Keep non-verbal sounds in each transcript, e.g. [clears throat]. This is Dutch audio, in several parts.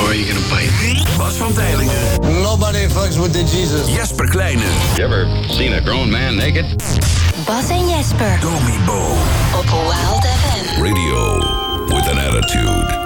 Or are you gonna bite? Bas van Tijlingen. Nobody fucks with the Jesus. Jesper Kleine. You ever seen a grown man naked? Bas en Jesper Domi Bo. op Wild FM. Radio with an attitude.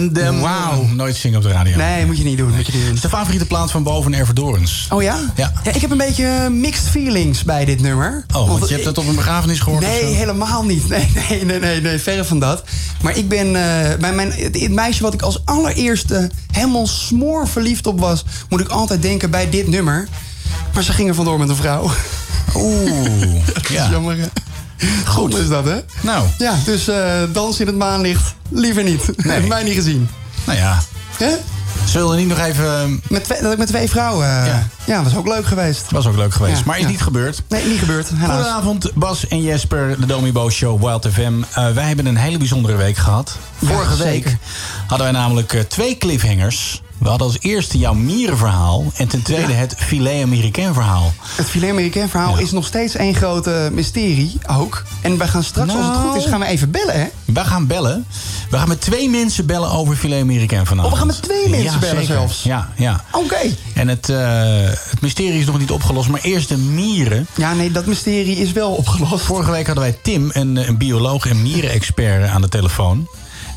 In Wauw. Nooit zingen op de radio. Nee, moet je niet doen. Moet je niet Het is de favoriete plaat van Boven Ervedorens. Oh ja? Ja. Ik heb een beetje mixed feelings bij dit nummer. Oh, want je hebt het op een begrafenis gehoord Nee, helemaal niet. Nee, nee, nee, nee, nee, verre van dat. Maar ik ben... eh, bij mijn, het, meisje wat ik als allereerste helemaal smoor verliefd op was... moet ik altijd denken bij dit nummer. Maar ze ging er vandoor met een vrouw. Oeh, [laughs] Dat ja. jammer, Goed is dat, hè? Nou, Ja, dus eh dans in het maanlicht, liever niet. Nee. [laughs] Heb mij niet gezien. nou ja. Hè? Zullen we niet nog even... Met twee, dat ik met twee vrouwen... eh, Ja. ja. was ook leuk geweest. Was ook leuk geweest, Ja, maar is ja. niet gebeurd. Nee, niet gebeurd, helaas. Goedenavond, Bas en Jesper, de Domi Bo Show, Wild FM. Eh, wij hebben een hele bijzondere week gehad. Vorige week hadden wij namelijk twee cliffhangers. We hadden als eerste jouw mierenverhaal en ten tweede Ja. het filet Americain verhaal. Het filet Americain verhaal Ja. is nog steeds één grote mysterie ook. En wij gaan straks, als het Nou. goed is, gaan we even bellen, hè? We gaan bellen. We gaan met twee mensen bellen over filet Americain vanavond. Oh, we gaan met twee mensen Ja, bellen zeker. zelfs? Ja, ja. Oké. En het, eh, het mysterie is nog niet opgelost, maar eerst de mieren. Ja, nee, dat mysterie is wel opgelost. Vorige week hadden wij Tim, een, een bioloog en mierenexpert, aan de telefoon.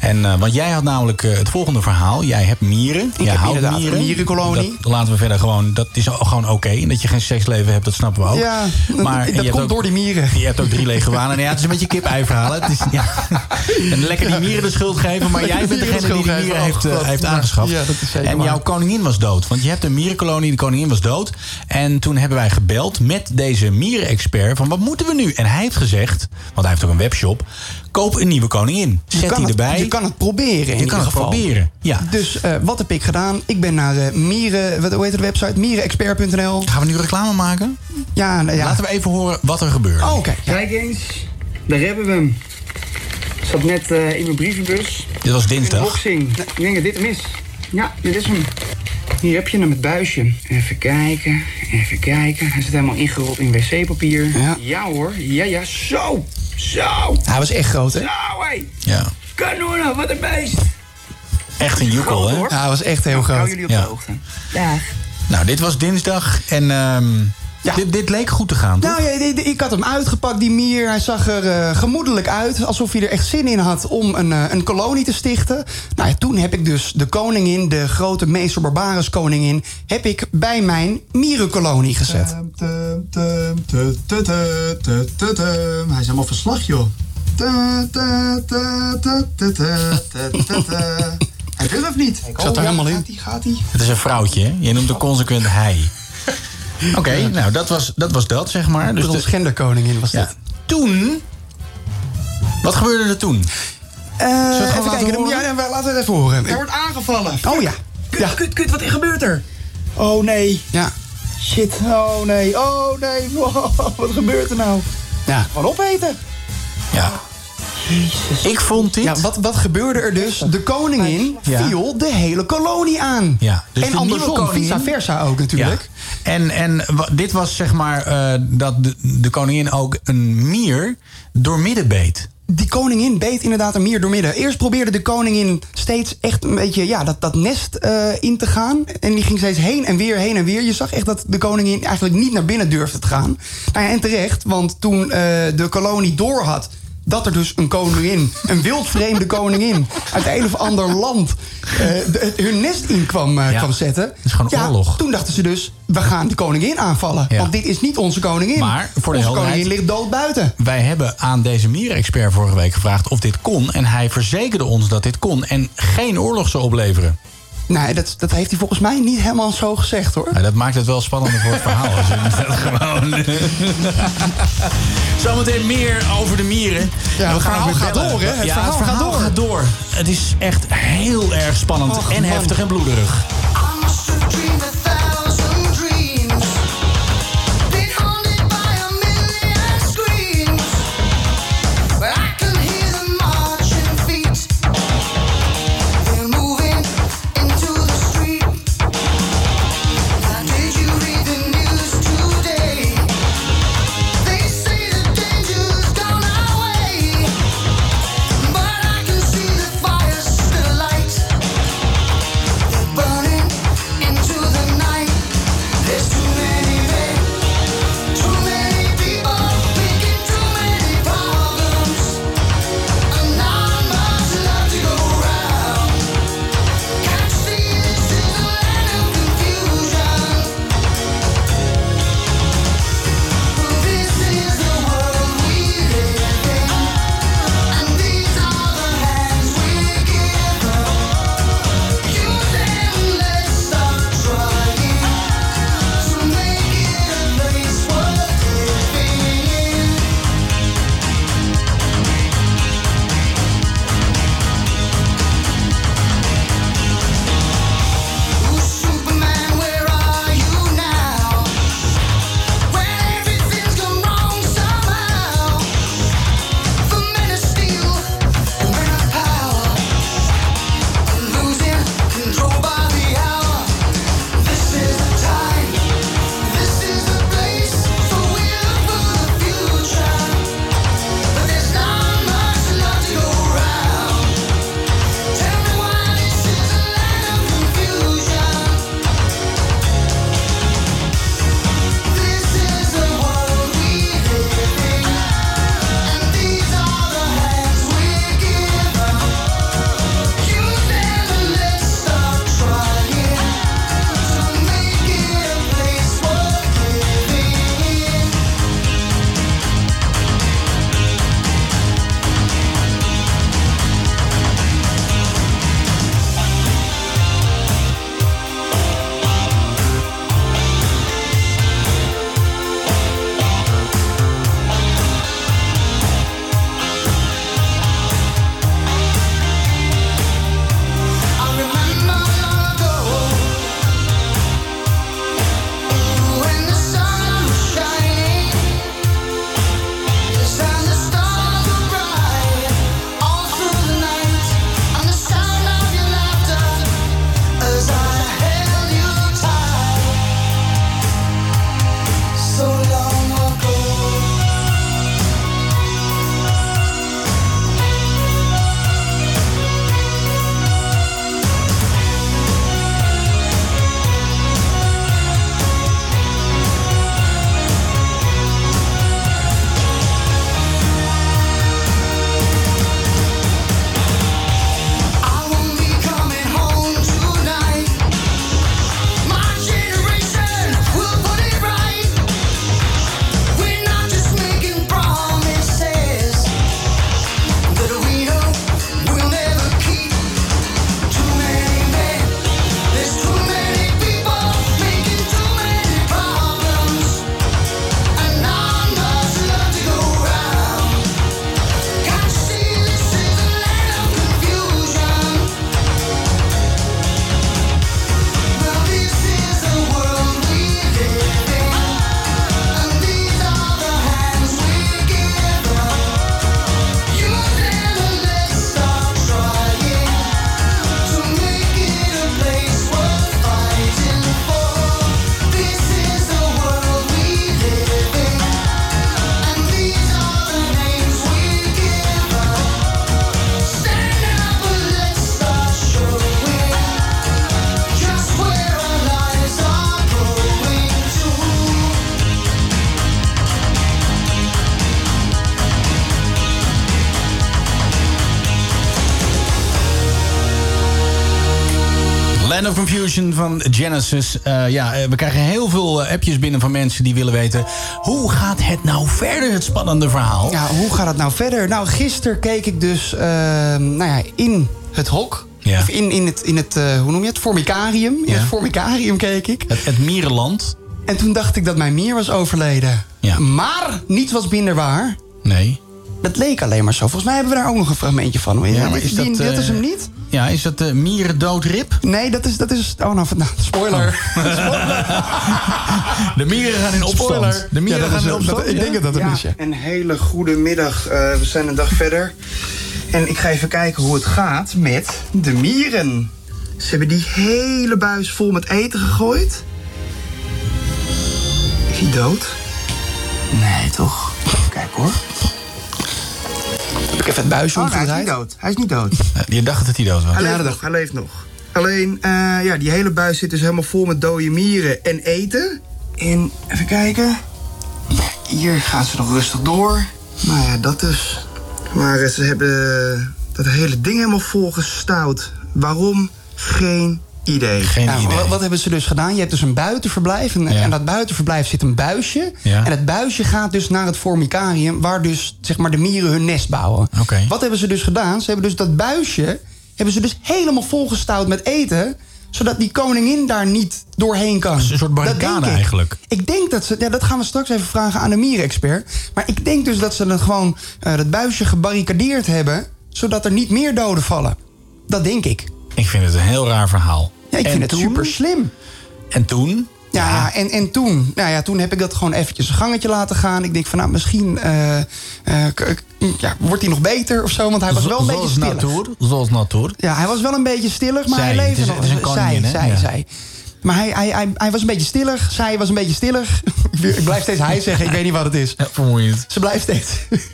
En, eh, want jij had namelijk eh, het volgende verhaal. Jij hebt mieren. Ik jij houdt mieren. een mierenkolonie. Dat laten we verder gewoon. Dat is al- gewoon oké. En dat je geen seksleven hebt, dat snappen we ook. Ja, dat- en dat je komt ook- door die mieren. Je hebt ook drie leguanen. Ja, het is een beetje kip-ei verhaal. hè. Het is, ja. En lekker die mieren de schuld geven. Maar jij bent degene die de mieren heeft, eh, geven. heeft aangeschaft. ja, dat is zeker en jouw koningin was dood. Want je hebt een mierenkolonie. De koningin was dood. En toen hebben wij gebeld met deze mierenexpert. Van wat moeten we nu? En hij heeft gezegd, want hij heeft ook een webshop. Koop een nieuwe koningin. Je Zet kan die het- erbij. Je kan het proberen in Je ieder kan het geval. proberen. Ja. Dus eh, wat heb ik gedaan? Ik ben naar eh, mieren... Wat, hoe heet de website? Mierenexpert.nl. Gaan we nu reclame maken? Ja, nou ja. Laten we even horen wat er gebeurt. Oh, oké. Ja. Kijk eens, daar hebben we hem. Zat net eh, in mijn brievenbus. Dit was dinsdag. Unboxing. Ik denk dat dit hem is. Ja, dit is hem. Hier heb je hem, het buisje. Even kijken, even kijken. Hij zit helemaal ingerold in wc-papier. Ja. hoor, ja ja, zo, zo, Hij was echt groot, hè? zo hé. Ja. Kanonnen, wat een beest. Echt een joekel, hè? hoor. Ja, hij was echt heel Hou groot. jullie op Ja. de hoogte. Dag. Nou, dit was dinsdag. En ehm, Ja. dit, dit leek goed te gaan, toch? Nou ja, ik had hem uitgepakt, die mier. Hij zag er eh, gemoedelijk uit. Alsof hij er echt zin in had om een, eh, een kolonie te stichten. Nou ja, toen heb ik dus de koningin, de grote meester Barbarus koningin... heb ik bij mijn mierenkolonie gezet. Hij is helemaal verslag, joh. Hij wil of niet? Ik zat er helemaal in. Gaat hij, gaat hij? Het is een vrouwtje, hè? Je noemt hem consequent hij. [laughs] Oké, nou, dat was, dat was dat, zeg maar. Dus Dus de- de genderkoningin was ja. dit. Toen... Wat gebeurde er toen? Eh, gewoon even laten kijken, horen? ja, ja, laten we het even horen. Hij wordt aangevallen. Oh ja. Ja. Kut, kut, wat gebeurt er? Oh nee. Ja. Shit, oh nee, oh nee. Wow, [laughs] wat gebeurt er nou? Ja. Gewoon opeten. Ja. Ik vond dit... Ja, wat, wat gebeurde er dus? De koningin Ja. viel de hele kolonie aan. Ja, dus en andersom, koningin- vice versa ook natuurlijk. Ja. En, en dit was zeg maar eh, dat de, de koningin ook een mier doormidden beet. Die koningin beet inderdaad een mier doormidden. Eerst probeerde de koningin steeds echt een beetje ja, dat, dat nest eh, in te gaan. En die ging steeds heen en weer, heen en weer. Je zag echt dat de koningin eigenlijk niet naar binnen durfde te gaan. Nou ja, en terecht, want toen eh, de kolonie door had dat er dus een koningin, een wildvreemde koningin... uit een of ander land de- hun nest in kwam, eh, Ja. kwam zetten. Dat is gewoon ja, oorlog. Toen dachten ze dus, we gaan de koningin aanvallen. Ja. Want dit is niet onze koningin. Maar, voor de onze koningin ligt dood buiten. Wij hebben aan deze mierenexpert vorige week gevraagd of dit kon. En hij verzekerde ons dat dit kon en geen oorlog zou opleveren. Nee, dat, dat heeft hij volgens mij niet helemaal zo gezegd hoor. Nou, dat maakt het wel spannender voor het verhaal. Als je dat [laughs] gewoon... [laughs] Zometeen meer over de mieren. Ja, En het weer gaat bellen. door, hè? Het ja, verhaal het verhaal gaat door. gaat door. Het is echt heel erg spannend Och, en man. heftig en bloederig. Confusion van Genesis. Eh, ja, eh, we krijgen heel veel eh, appjes binnen van mensen die willen weten... hoe gaat het nou verder, het spannende verhaal? Ja, hoe gaat het nou verder? Nou, gisteren keek ik dus nou ja, in het hok. Ja. Of in, in het, in het hoe noem je het? Formicarium. In Ja. het Formicarium keek ik. Het, het Mierenland? En toen dacht ik dat mijn mier was overleden. Ja. Maar niets was minder waar. Nee. Dat leek alleen maar zo. Volgens mij hebben we daar ook nog een fragmentje van. hoor. Ja, maar dit, is die- dat, dit eh, is hem niet? Ja, is dat de Mierendoodrip? Nee, dat is... Dat is oh, nou, nou, [laughs] spoiler. De mieren gaan in opstand. Spoiler. De mieren Ja, dat gaan is in opstand. dat- ik denk dat dat hem is, ja. Een hele goede middag. Eh, we zijn een dag verder. En ik ga even kijken hoe het gaat met de mieren. Ze hebben die hele buis vol met eten gegooid. Is hij dood? Nee, toch? Kijk hoor. Heb ik even het buisje Oh, nee, hij is niet dood. Hij is niet dood. Je dacht dat hij dood was. Hij leeft nog, hij leeft nog. Alleen, eh, ja, die hele buis zit dus helemaal vol met dode mieren en eten. En even kijken. Hier gaan ze nog rustig door. Nou ja, dat dus. Maar ze hebben dat hele ding helemaal volgestouwd. Waarom? Geen idee. Geen Nou, idee. wat, wat hebben ze dus gedaan? Je hebt dus een buitenverblijf. En, Ja. en dat buitenverblijf zit een buisje. Ja. En het buisje gaat dus naar het formicarium... waar dus zeg maar, de mieren hun nest bouwen. Wat hebben ze dus gedaan? Ze hebben dus dat buisje... hebben ze dus helemaal volgestouwd met eten... zodat die koningin daar niet doorheen kan. is een soort barricade eigenlijk. Ik denk dat ze... Ja, dat gaan we straks even vragen aan de mierenexpert. Maar ik denk dus dat ze dan gewoon eh, dat buisje gebarricadeerd hebben... zodat er niet meer doden vallen. Dat denk ik. Ik vind het een heel raar verhaal. Ja, ik En vind het toen? super slim. En toen? Ja, ja, en, en toen, nou ja, toen heb ik dat gewoon eventjes een gangetje laten gaan. Ik denk van, nou, misschien eh, eh, ja, wordt hij nog beter of zo. Want hij was wel een beetje natuur. Zoals natuur. Ja, hij was wel een beetje stillig, maar Zij, hij leefde is- nog. zij, zij, Ja. zij. Maar hij, hij, hij, hij was een beetje stillig. Zij was een beetje stillig. [laughs] ik blijf steeds hij zeggen, ik weet niet wat het is. Ja, vermoeiend. Ze blijft steeds.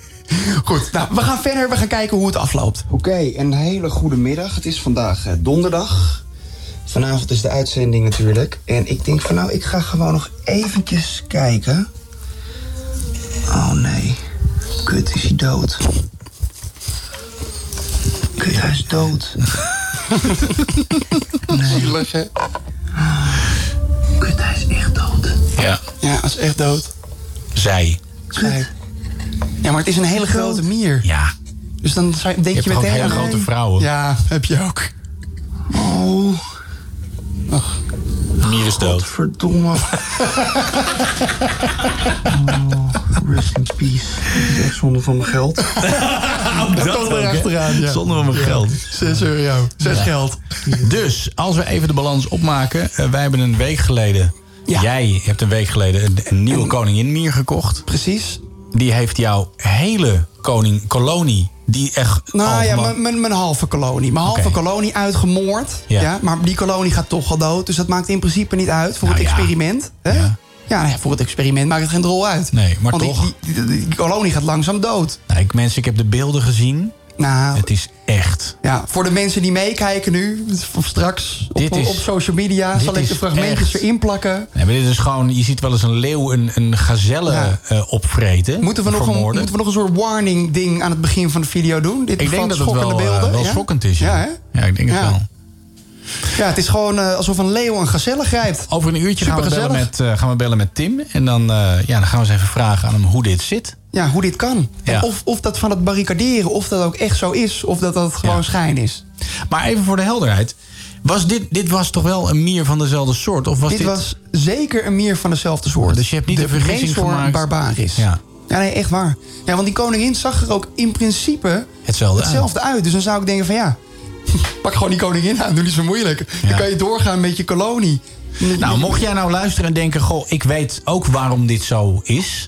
[laughs] Goed, nou, we gaan verder. We gaan kijken hoe het afloopt. Oké, een hele goede middag. Het is vandaag eh, donderdag. Vanavond is de uitzending natuurlijk. En ik denk van nou, ik ga gewoon nog eventjes kijken. Oh nee. Kut, is hij dood? Kut, hij is dood. [laughs] Hè? Kut, hij is echt dood. Ja. Ja, hij is echt dood. Zij. Zij. Ja, maar het is een hele grote mier. Ja. Dus dan zou je- denk Je je, hebt ook meteen... hele grote vrouwen. Ja, heb je ook. Oh, Mier is dood. verdomme. [laughs] Oh, rest in peace. Dat is echt zonde van mijn geld. [laughs] Dat toch erachteraan, ja. Zonder van mijn geld. 6 euro. 6 geld. Dus, als we even de balans opmaken. eh, wij hebben een week geleden... Ja. Jij hebt een week geleden een, een nieuwe koningin mier gekocht. Precies. Die heeft jouw hele koning, kolonie... Die echt... Nou ja, mijn- mijn- mijn halve kolonie. Mijn halve kolonie uitgemoord. Ja. Ja. maar die kolonie gaat toch al dood. Dus dat maakt in principe niet uit voor Nou het ja. experiment. Hè? Ja. Ja. nou ja, voor het experiment maakt het geen rol uit. Nee, maar Want die- toch. Die, die, die kolonie gaat langzaam dood. Nou, ik, mensen, ik heb de beelden gezien. Nou, Het is echt... ja, voor de mensen die meekijken nu, of straks op, is- op social media, zal ik de fragmentjes echt- erin plakken. Nee, maar dit is gewoon... Je ziet wel eens een leeuw een, een gazelle Ja. eh, opvreten. Moeten we, nog een, moeten we nog een soort warning ding aan het begin van de video doen? Dit Ik denk dat het wel, schokkende eh, beelden. wel ja? schokkend is. Ja, Ja, hè? ja ik denk het wel. Ja, het is gewoon eh, alsof een leeuw een gazelle grijpt. Over een uurtje gaan we, bellen met, eh, gaan we bellen met Tim. En dan, eh, ja, dan gaan we eens even vragen aan hem hoe dit zit. Ja, hoe dit kan. Ja. En of, of dat van het barricaderen, of dat ook echt zo is, of dat dat gewoon Ja. schijn is. Maar even voor de helderheid. Was dit, dit was toch wel een mier van dezelfde soort? Of was dit, dit, was zeker een mier van dezelfde soort. Dus je hebt niet de vergissing Mesor gemaakt? barbaris. Ja. ja, nee, echt waar. Ja, want die koningin zag er ook in principe hetzelfde, hetzelfde uit. Dus dan zou ik denken van ja, [laughs] pak gewoon die koningin aan, doe niet zo moeilijk. Ja. Dan kan je doorgaan met je kolonie. Nou, mocht jij nou luisteren en denken... goh, ik weet ook waarom dit zo is...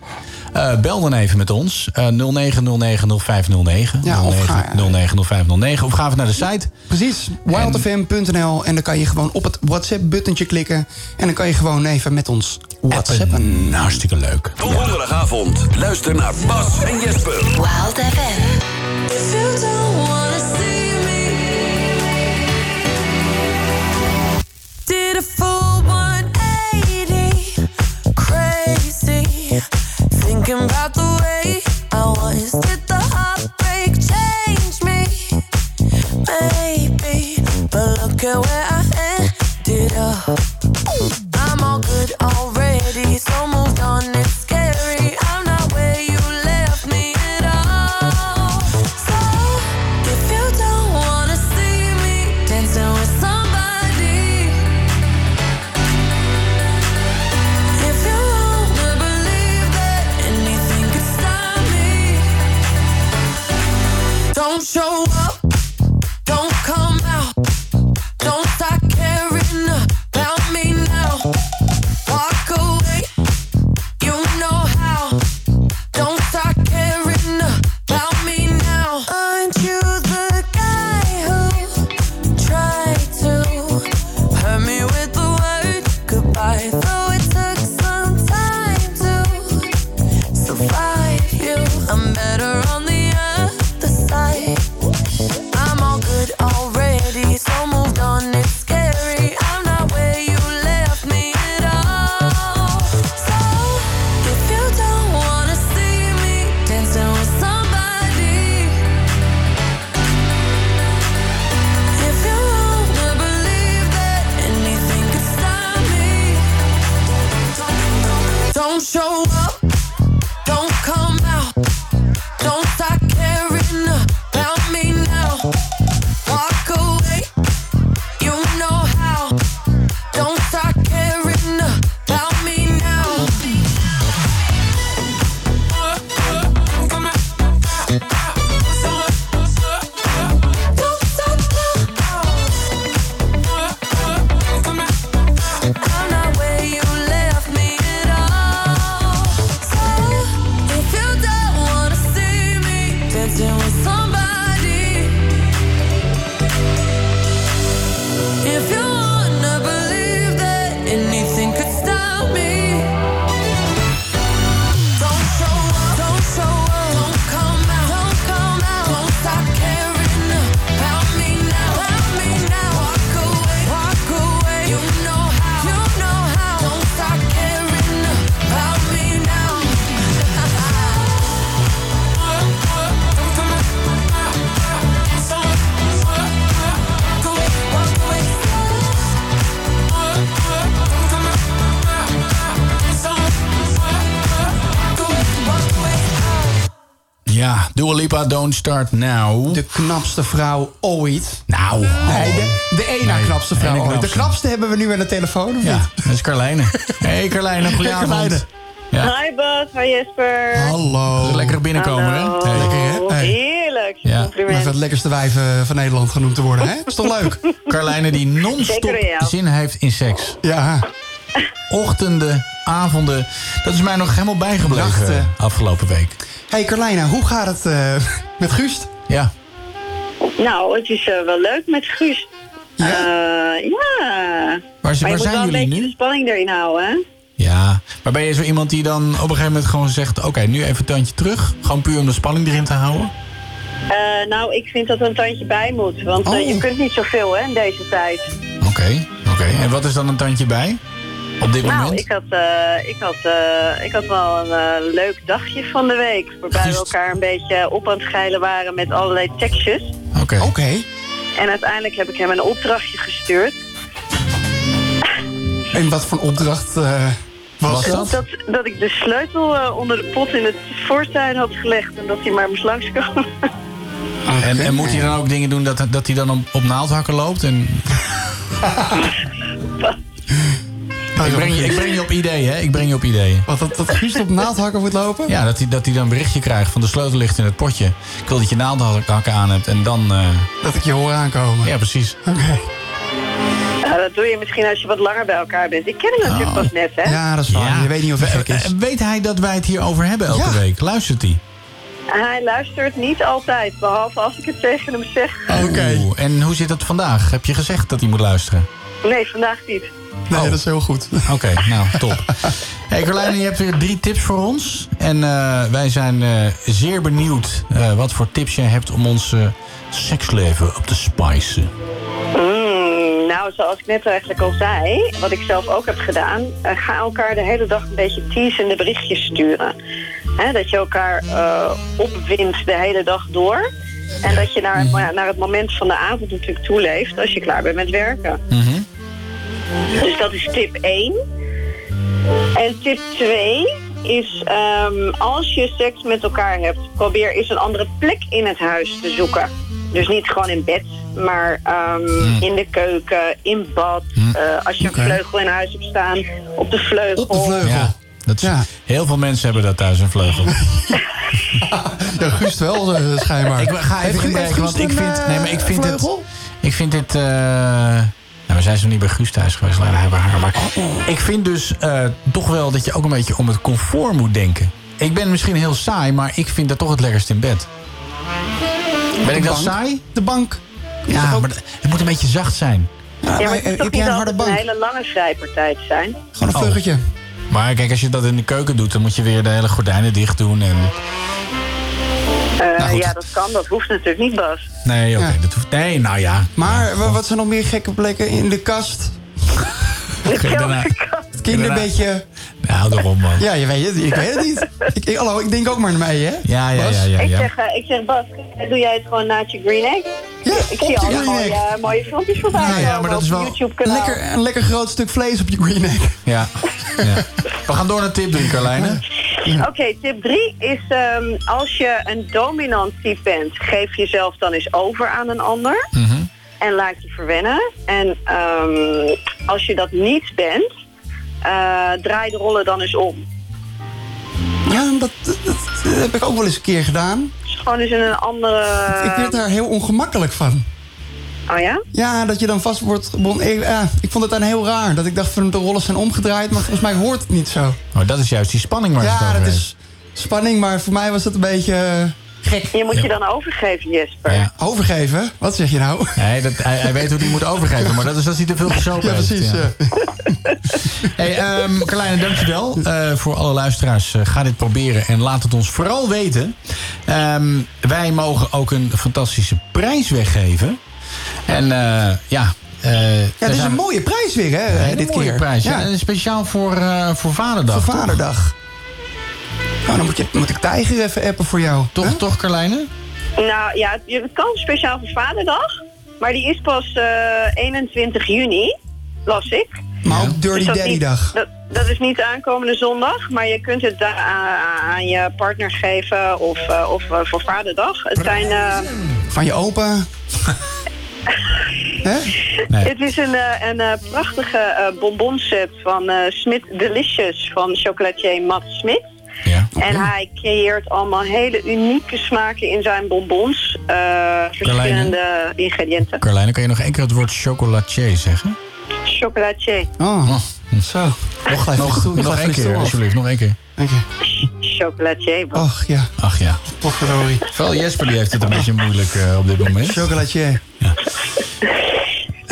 eh, bel dan even met ons. eh 09090509. Ja, of ga- 090509. Of ga even naar de site. Precies, wildfm.nl en dan kan je gewoon op het WhatsApp-buttontje klikken. En dan kan je gewoon even met ons WhatsAppen. Appen. Hartstikke leuk. Donderdagavond. Luister naar Bas en Jesper. Wild FM. Don't Start Now. De knapste vrouw ooit. Nou, Nee, de, de ene Nee, knapste vrouw ene ooit. De knapste. hebben we nu aan de telefoon, of Ja, niet? dat is Carlijne. hey Carlijne, [laughs] goedenavond. Ja. Hi Bas, hi Jesper. Hallo. Lekker binnenkomen, hè? Hallo. Hey. Lekker, hè? Hey. Heerlijk, Ja. Even het lekkerste wijf eh, van Nederland genoemd te worden, hè? Is toch leuk? [laughs] Carlijne die non-stop zin heeft in seks. Ja. Ochtenden, avonden. Dat is mij nog helemaal bijgebleven Nachten. afgelopen week. hey Carlijna, hoe gaat het eh, met Guust? Ja. Nou, het is eh, wel leuk met Guus. Ja? Eh, ja. Waar, maar waar je moet zijn wel een jullie beetje nu? de spanning erin houden, hè? Ja, maar ben je zo iemand die dan op een gegeven moment gewoon zegt... oké, nu even een tandje terug. Gewoon puur om de spanning erin te houden? Eh, nou, ik vind dat er een tandje bij moet. Want eh, Oh. je kunt niet zoveel, hè, in deze tijd. Oké, oké. En wat is dan een tandje bij? Op dit Nou, moment? ik had, eh, ik, had, eh, ik had wel een eh, leuk dagje van de week. Waarbij we elkaar een beetje op aan het geilen waren met allerlei tekstjes. Oké. Oké. En uiteindelijk heb ik hem een opdrachtje gestuurd. En wat voor opdracht eh, was Was dat? Dat, dat ik de sleutel eh, onder de pot in het voortuin had gelegd. En dat hij maar moest langskomen. En, en moet hij dan ook dingen doen dat, dat hij dan op, op naaldhakken loopt? En... [laughs] ik, breng je, ik breng je op ideeën, hè? Ik breng je op ideeën. Wat, dat, dat Guust op naaldhakken moet lopen? Ja, dat hij, dat hij dan een berichtje krijgt van de sleutel ligt in het potje. Ik wil dat je naaldhakken aan hebt en dan... eh, Dat ik je hoor aankomen. Ja, precies. Oké. Ja, dat doe je misschien als je wat langer bij elkaar bent. Ik ken hem natuurlijk Oh. pas net, hè? Ja, dat is waar. Je weet niet of het gek is. Eh, Weet hij dat wij het hierover hebben elke Ja. week? Luistert hij? Hij luistert niet altijd, behalve als ik het tegen hem zeg. Oké. En hoe zit het vandaag? Heb je gezegd dat hij moet luisteren? Nee, vandaag niet. Nee, Oh. dat is heel goed. Oké, [laughs] nou, top. Hey Carlijne, je hebt weer drie tips voor ons. En eh, wij zijn eh, zeer benieuwd eh, wat voor tips jij hebt om ons eh, seksleven op te spicen. Mm, nou, zoals ik net eigenlijk al zei, wat ik zelf ook heb gedaan, ga elkaar de hele dag een beetje teasende berichtjes sturen. Hè, dat je elkaar eh, opwindt de hele dag door. En dat je naar, Mhm. naar het moment van de avond natuurlijk toeleeft als je klaar bent met werken. Dus dat is tip 1. En tip 2 is ehm, als je seks met elkaar hebt, probeer eens een andere plek in het huis te zoeken. Dus niet gewoon in bed, maar ehm, in de keuken, in bad. eh, als je een vleugel in huis hebt staan, op de vleugel. Ja, dat is, Heel veel mensen hebben dat thuis, een vleugel. [laughs] Ja, Guust wel, eh, schijnbaar. Ik ga even kijken, want ik vind... eh, Nee, maar ik vind het... vleugel? Ik vind dit... we zijn zo niet bij Guus thuis geweest, laten we hebben haar. Maar ik vind dus eh, toch wel dat je ook een beetje om het comfort moet denken. Ik ben misschien heel saai, maar ik vind dat toch het lekkerst in bed. Ben ik dan bank? saai? De bank. Ja, maar het moet een beetje zacht zijn. Ja, maar het heb jij een harde altijd een bank? hele lange te zijn? Gewoon een Oh. vleuggeltje. Maar kijk, als je dat in de keuken doet, dan moet je weer de hele gordijnen dicht doen. En... Eh, Nou, ja, dat kan. Dat hoeft natuurlijk niet, Bas. Nee, oké. dat hoeft... Nee, nou ja. Maar wa- wat zijn nog meer gekke plekken in de kast? Oké, [laughs] daarna... Het kinderbedje. Nou, daarom man. Ja, je weet het. Ik weet het niet. Ik, ik, hallo, ik denk ook maar naar mij, hè? Ja, ja, ja, ja. ik, ja. zeg, eh, ik zeg, Bas, doe jij het gewoon naast je Green Egg? Ja, ik zie op al mooie, eh, mooie filmpjes voorbij Ja, ja, maar dat op is wel YouTube-kanaal. Lekker, een lekker groot stuk vlees op je green egg. Ja. ja. We gaan door naar tip 3, Carlijne. Oké, tip 3 is ehm, als je een dominant type bent, geef jezelf dan eens over aan een ander. Mhm. En laat je verwennen. En ehm, als je dat niet bent, draai de rollen dan eens om. Ja, dat, dat, dat heb ik ook wel eens een keer gedaan. Dus gewoon eens in een andere... Ik werd daar heel ongemakkelijk van. Oh ja? Ja, dat je dan vast wordt gebonden. Ik, ja, ik vond het dan heel raar. Dat ik dacht van de rollen zijn omgedraaid, maar volgens mij hoort het niet zo. Oh, dat is juist die spanning waar je het Ja, over dat is spanning, maar voor mij was dat een beetje eh, gek. Je moet je dan overgeven, Jesper. Ja. Overgeven? Wat zeg je nou? Nee, dat, hij, hij weet hoe hij moet overgeven, maar dat is als hij te veel gesopen Ja, heeft. precies. ja. ja. [laughs] Hey, ehm Carlijne, dankjewel eh voor alle luisteraars. Eh, ga dit proberen en laat het ons vooral weten. Ehm, wij mogen ook een fantastische prijs weggeven. En eh, ja... eh, Ja, dit is een mooie prijs weer, hè, een dit mooie keer. prijs. Ja. Ja. En speciaal voor, eh, voor Vaderdag. Voor toch? Vaderdag. Nou, dan moet, je, moet ik Tijger even appen voor jou. Toch, Huh? toch Carlijne? Nou ja, het- kan speciaal voor Vaderdag. Maar die is pas eh, 21 juni, las ik. Maar ook Dirty Dus dat, Daddy niet- dag. dat, dat is niet aankomende zondag, maar je kunt het da- aan, aan je partner geven of, eh, of eh, voor Vaderdag. Het zijn... eh, Van je opa. [laughs] Hè? Nee. Het is een, eh, een eh, prachtige eh, bonbonset van eh Smit Delicious van chocolatier Matt Smit. Ja. En hij creëert allemaal hele unieke smaken in zijn bonbons. eh, verschillende ingrediënten. Carlijne, kan je nog één keer het woord chocolatier zeggen? Chocolatier. Oh, zo. Nog even Nog, één keer, alsjeblieft. Nog één keer. Chocolatier. Och ja, Ach ja. potverdorie. Vooral Jesper die heeft het een beetje moeilijk eh, op dit moment. Chocolatier.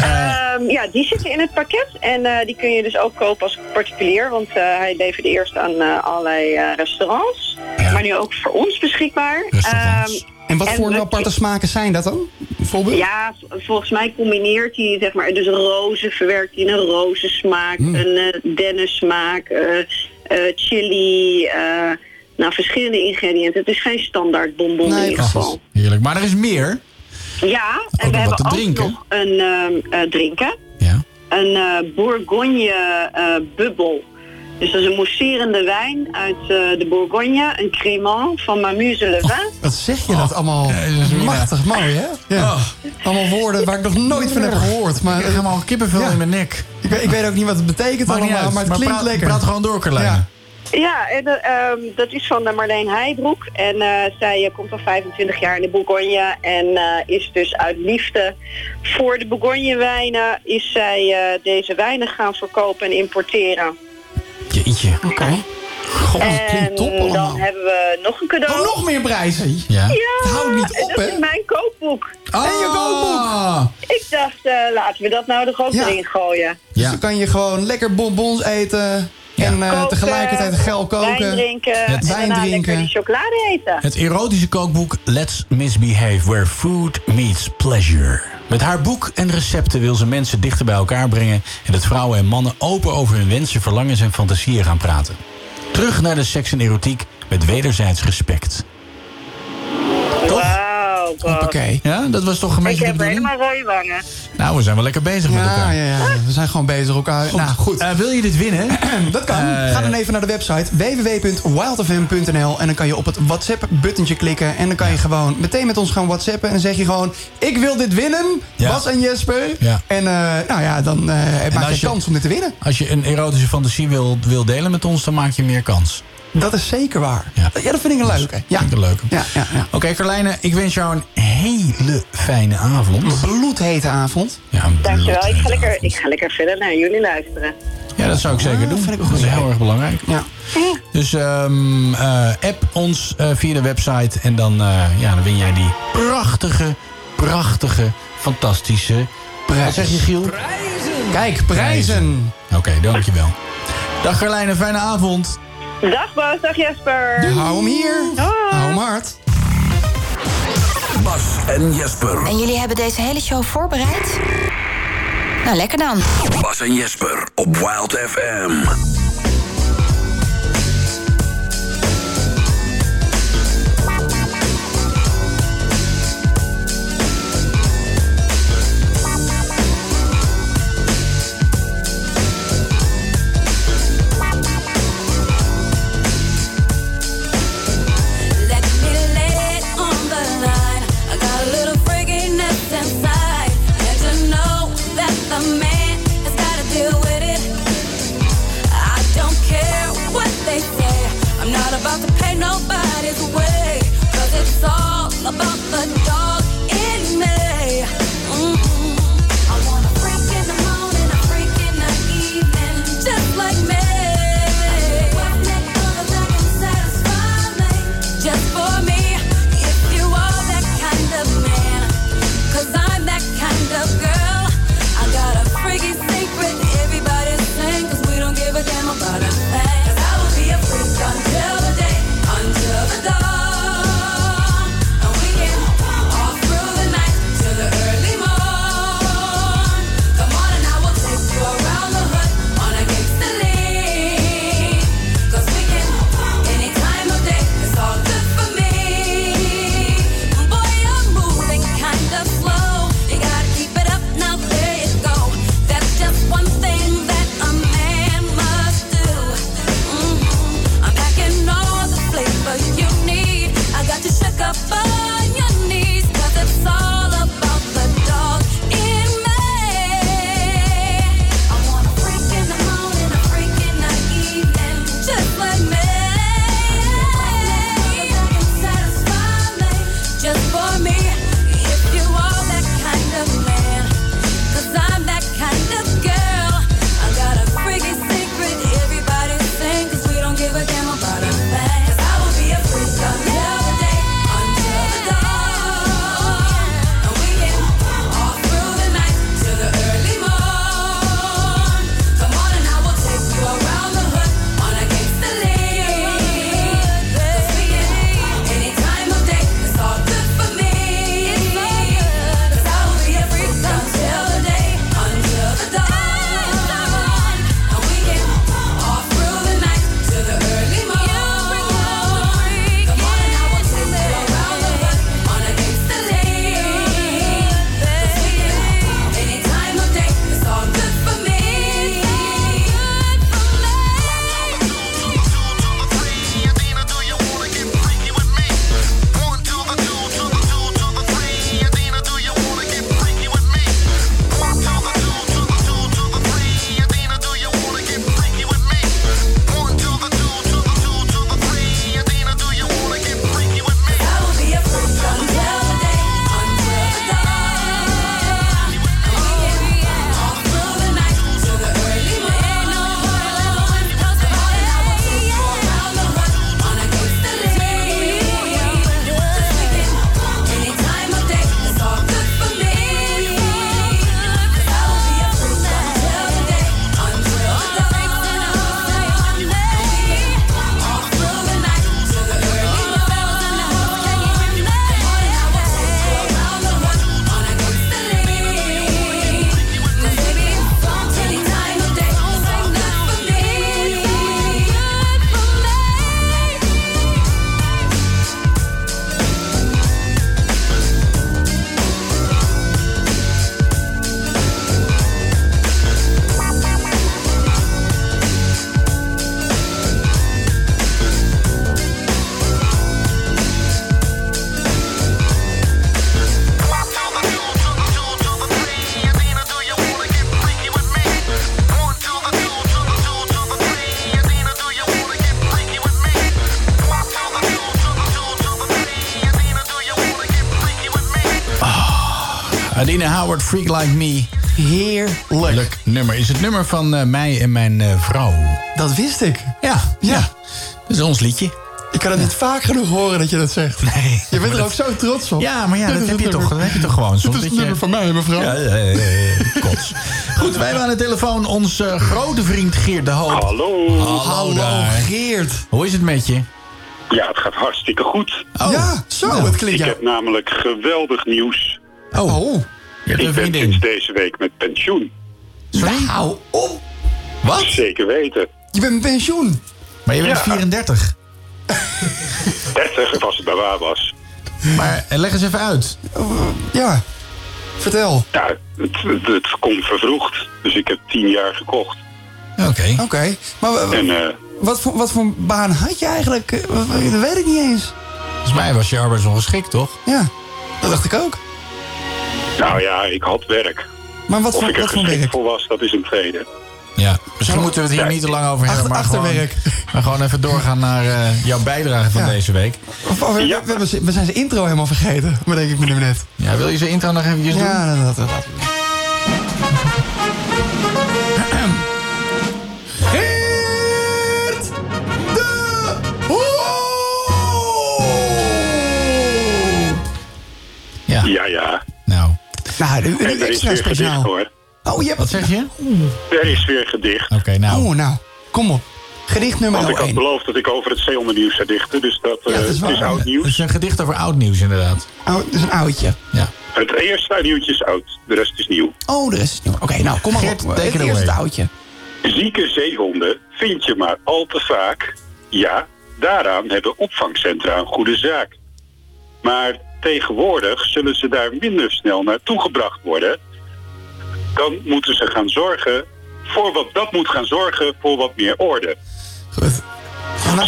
Ehm, ja, die zitten in het pakket. En eh, die kun je dus ook kopen als particulier. Want eh, hij levert eerst aan eh, allerlei eh, restaurants. Maar nu ook voor ons beschikbaar. Ehm, En wat En voor we- aparte smaken zijn dat dan? Bijvoorbeeld? Ja, volgens mij combineert hij zeg maar, dus rozen verwerkt hij in een rozensmaak, Hmm. een uh, dennensmaak, eh, eh, chili, eh, nou verschillende ingrediënten. Het is geen standaard bonbon Nee, in ieder geval. Heerlijk. Maar er is meer. Ja, en Ook we hebben ook drinken. nog een ehm, eh, drinken, Ja. een eh, Bourgogne eh, bubbel. Dus dat is een mousserende wijn uit eh, de Bourgogne, een crémant van Mamuse Le Vin. Wat zeg je dat allemaal? Oh. Ja, is- Machtig mooi, hè? Ja. Oh. Allemaal woorden waar ik nog nooit van heb gehoord. Maar helemaal kippenvel Ja. in mijn nek. ik, weet, ik weet ook niet wat het betekent allemaal, maar het klinkt praat, lekker. praat gewoon door, Carlijne. Ja. En, eh, ehm, dat is van eh, Marleen Heijbroek. En eh, zij komt al 25 jaar in de Bourgogne. En eh, is dus uit liefde voor de Bourgogne wijnen... is zij eh, deze wijnen gaan verkopen en importeren. Jeetje. Oké. God, dat klinkt top en allemaal. dan hebben we nog een cadeau. Oh, nog meer prijzen. Ja. Ja, Het houdt niet en op, dat hè? is mijn kookboek. Oh. En je kookboek. Ik dacht, eh, laten we dat nou er ook Ja. erin gooien. Dus Ja. dan kan je gewoon lekker bonbons eten. En eh, Koken, tegelijkertijd geil Wijn koken. drinken. Het en wijn drinken. chocolade eten. Het erotische kookboek Let's Misbehave, Where Food Meets Pleasure. Met haar boek en recepten wil ze mensen dichter bij elkaar brengen... en dat vrouwen en mannen open over hun wensen, verlangens en fantasieën gaan praten. Terug naar de seks en erotiek met wederzijds respect. Oké. Ja, dat was toch een beetje Ik heb helemaal rode wangen. Nou, we zijn wel lekker bezig met elkaar. ja, ja, we zijn gewoon bezig elkaar. Nou, goed. Eh, wil je dit winnen? [clears throat] Dat kan. Eh, Ga dan even naar de website www.wildfm.nl en dan kan je op het WhatsApp-buttontje klikken. En dan kan je gewoon meteen met ons gaan WhatsAppen. En dan zeg je gewoon, ik wil dit winnen, Ja. Bas en Jesper. Ja. En eh, nou ja, dan eh maak je je- kans om dit te winnen. Als je een erotische fantasie wil, wil delen met ons, dan maak je meer kans. Dat is zeker waar. Ja. Ja, dat vind ik een leuke. Ja. Vind ik een leuke. Ja, ja, ja. Oké, Carlijne, ik wens jou een hele fijne avond. Bloedhete avond. Ja, een Dankjewel. Ik ga, lekker, avond. ik ga lekker verder naar jullie luisteren. Ja, dat zou ik zeker Ah, doen. vind ik een dat is heel erg belangrijk. Ja. Dus ehm, eh, app ons eh, via de website. En dan, eh, ja, dan win jij die prachtige, prachtige, fantastische... Wat zeg je, Giel? Kijk, prijzen. Oké, dankjewel. Dag Carlijne, fijne avond. Dag Bas, dag Jesper. Hou hem hier. Hou hem hard. Bas en Jesper. En jullie hebben deze hele show voorbereid? Nou, lekker dan. Bas en Jesper op Wild FM. Howard, Freak Like Me. Heerlijk. Leuk nummer. Is het nummer van eh, mij en mijn eh, vrouw. Dat wist ik. Ja, ja. Dat is ons liedje. Ik kan het niet vaak genoeg horen dat je dat zegt. Nee. Je bent er ook zo trots op. Ja, maar ja, dat is heb je het toch, dat heb je toch gewoon. Dit Soms is dat het je- nummer van mij, mevrouw. Ja, ja, ja, ja, kots. Goed, wij hebben aan de telefoon ons eh, grote vriend Geert de Hoop. Hallo. Hallo, daar. Geert. Hoe is het met je? Ja, het gaat hartstikke goed. Oh. Ja, zo, Nou, het klinkt Ik ja. heb namelijk geweldig nieuws. Oh, Oh, je hebt Ik een ben sinds deze week met pensioen. Sorry? hou op. Wat? Zeker weten. Je bent met pensioen. Maar je bent Ja. 34. 30 [laughs] als het bij waar was. Maar eh, leg eens even uit. Ja, vertel. Ja, het, het, het komt vervroegd. Dus ik heb 10 jaar gekocht. Oké. Oké, maar En eh, wat voor, wat voor baan had je eigenlijk? Eh, Dat weet ik niet eens. Volgens mij was je arbeidsongeschikt, toch? Ja, dat dacht ik ook. Nou ja, ik had werk. Maar wat Of voor, ik er wat voor geschikt werk? voor was, dat is een tweede. Ja. Misschien moeten we het hier Ja. niet te lang over hebben. Achter- maar gewoon, achterwerk. maar gewoon even doorgaan naar eh, jouw bijdrage van Ja. deze week. Of- of- we, Ja. we, hebben- we zijn zijn intro helemaal vergeten. Maar denk ik me nu net. Ja, wil je zijn intro nog eventjes doen? Ja, dat, dat, dat laten we doen. Ja, ja. Nou, nu, nu En er is extra weer gedicht speciaal. hoor. Oh, je hebt... wat zeg je? Er is weer gedicht. Oké, nou. Oh, nou, kom op. Gedicht nummer Want ik had 1. beloofd dat ik over het zeehondennieuws zou dichten. Dus dat Ja, eh, dat is het oud Het nieuws. is een gedicht over oud nieuws, inderdaad. Oh, dat is een oudje. Ja. Het eerste nieuwtje is oud. De rest is nieuw. Oh, er is... Oké, nou, kom maar Geert, op. Het eerste away. oudje. Zieke zeehonden vind je maar al te vaak. Ja, daaraan hebben opvangcentra een goede zaak. Maar tegenwoordig zullen ze daar minder snel naartoe gebracht worden. Dan moeten ze gaan zorgen voor wat dat moet gaan zorgen voor wat meer orde. Goed.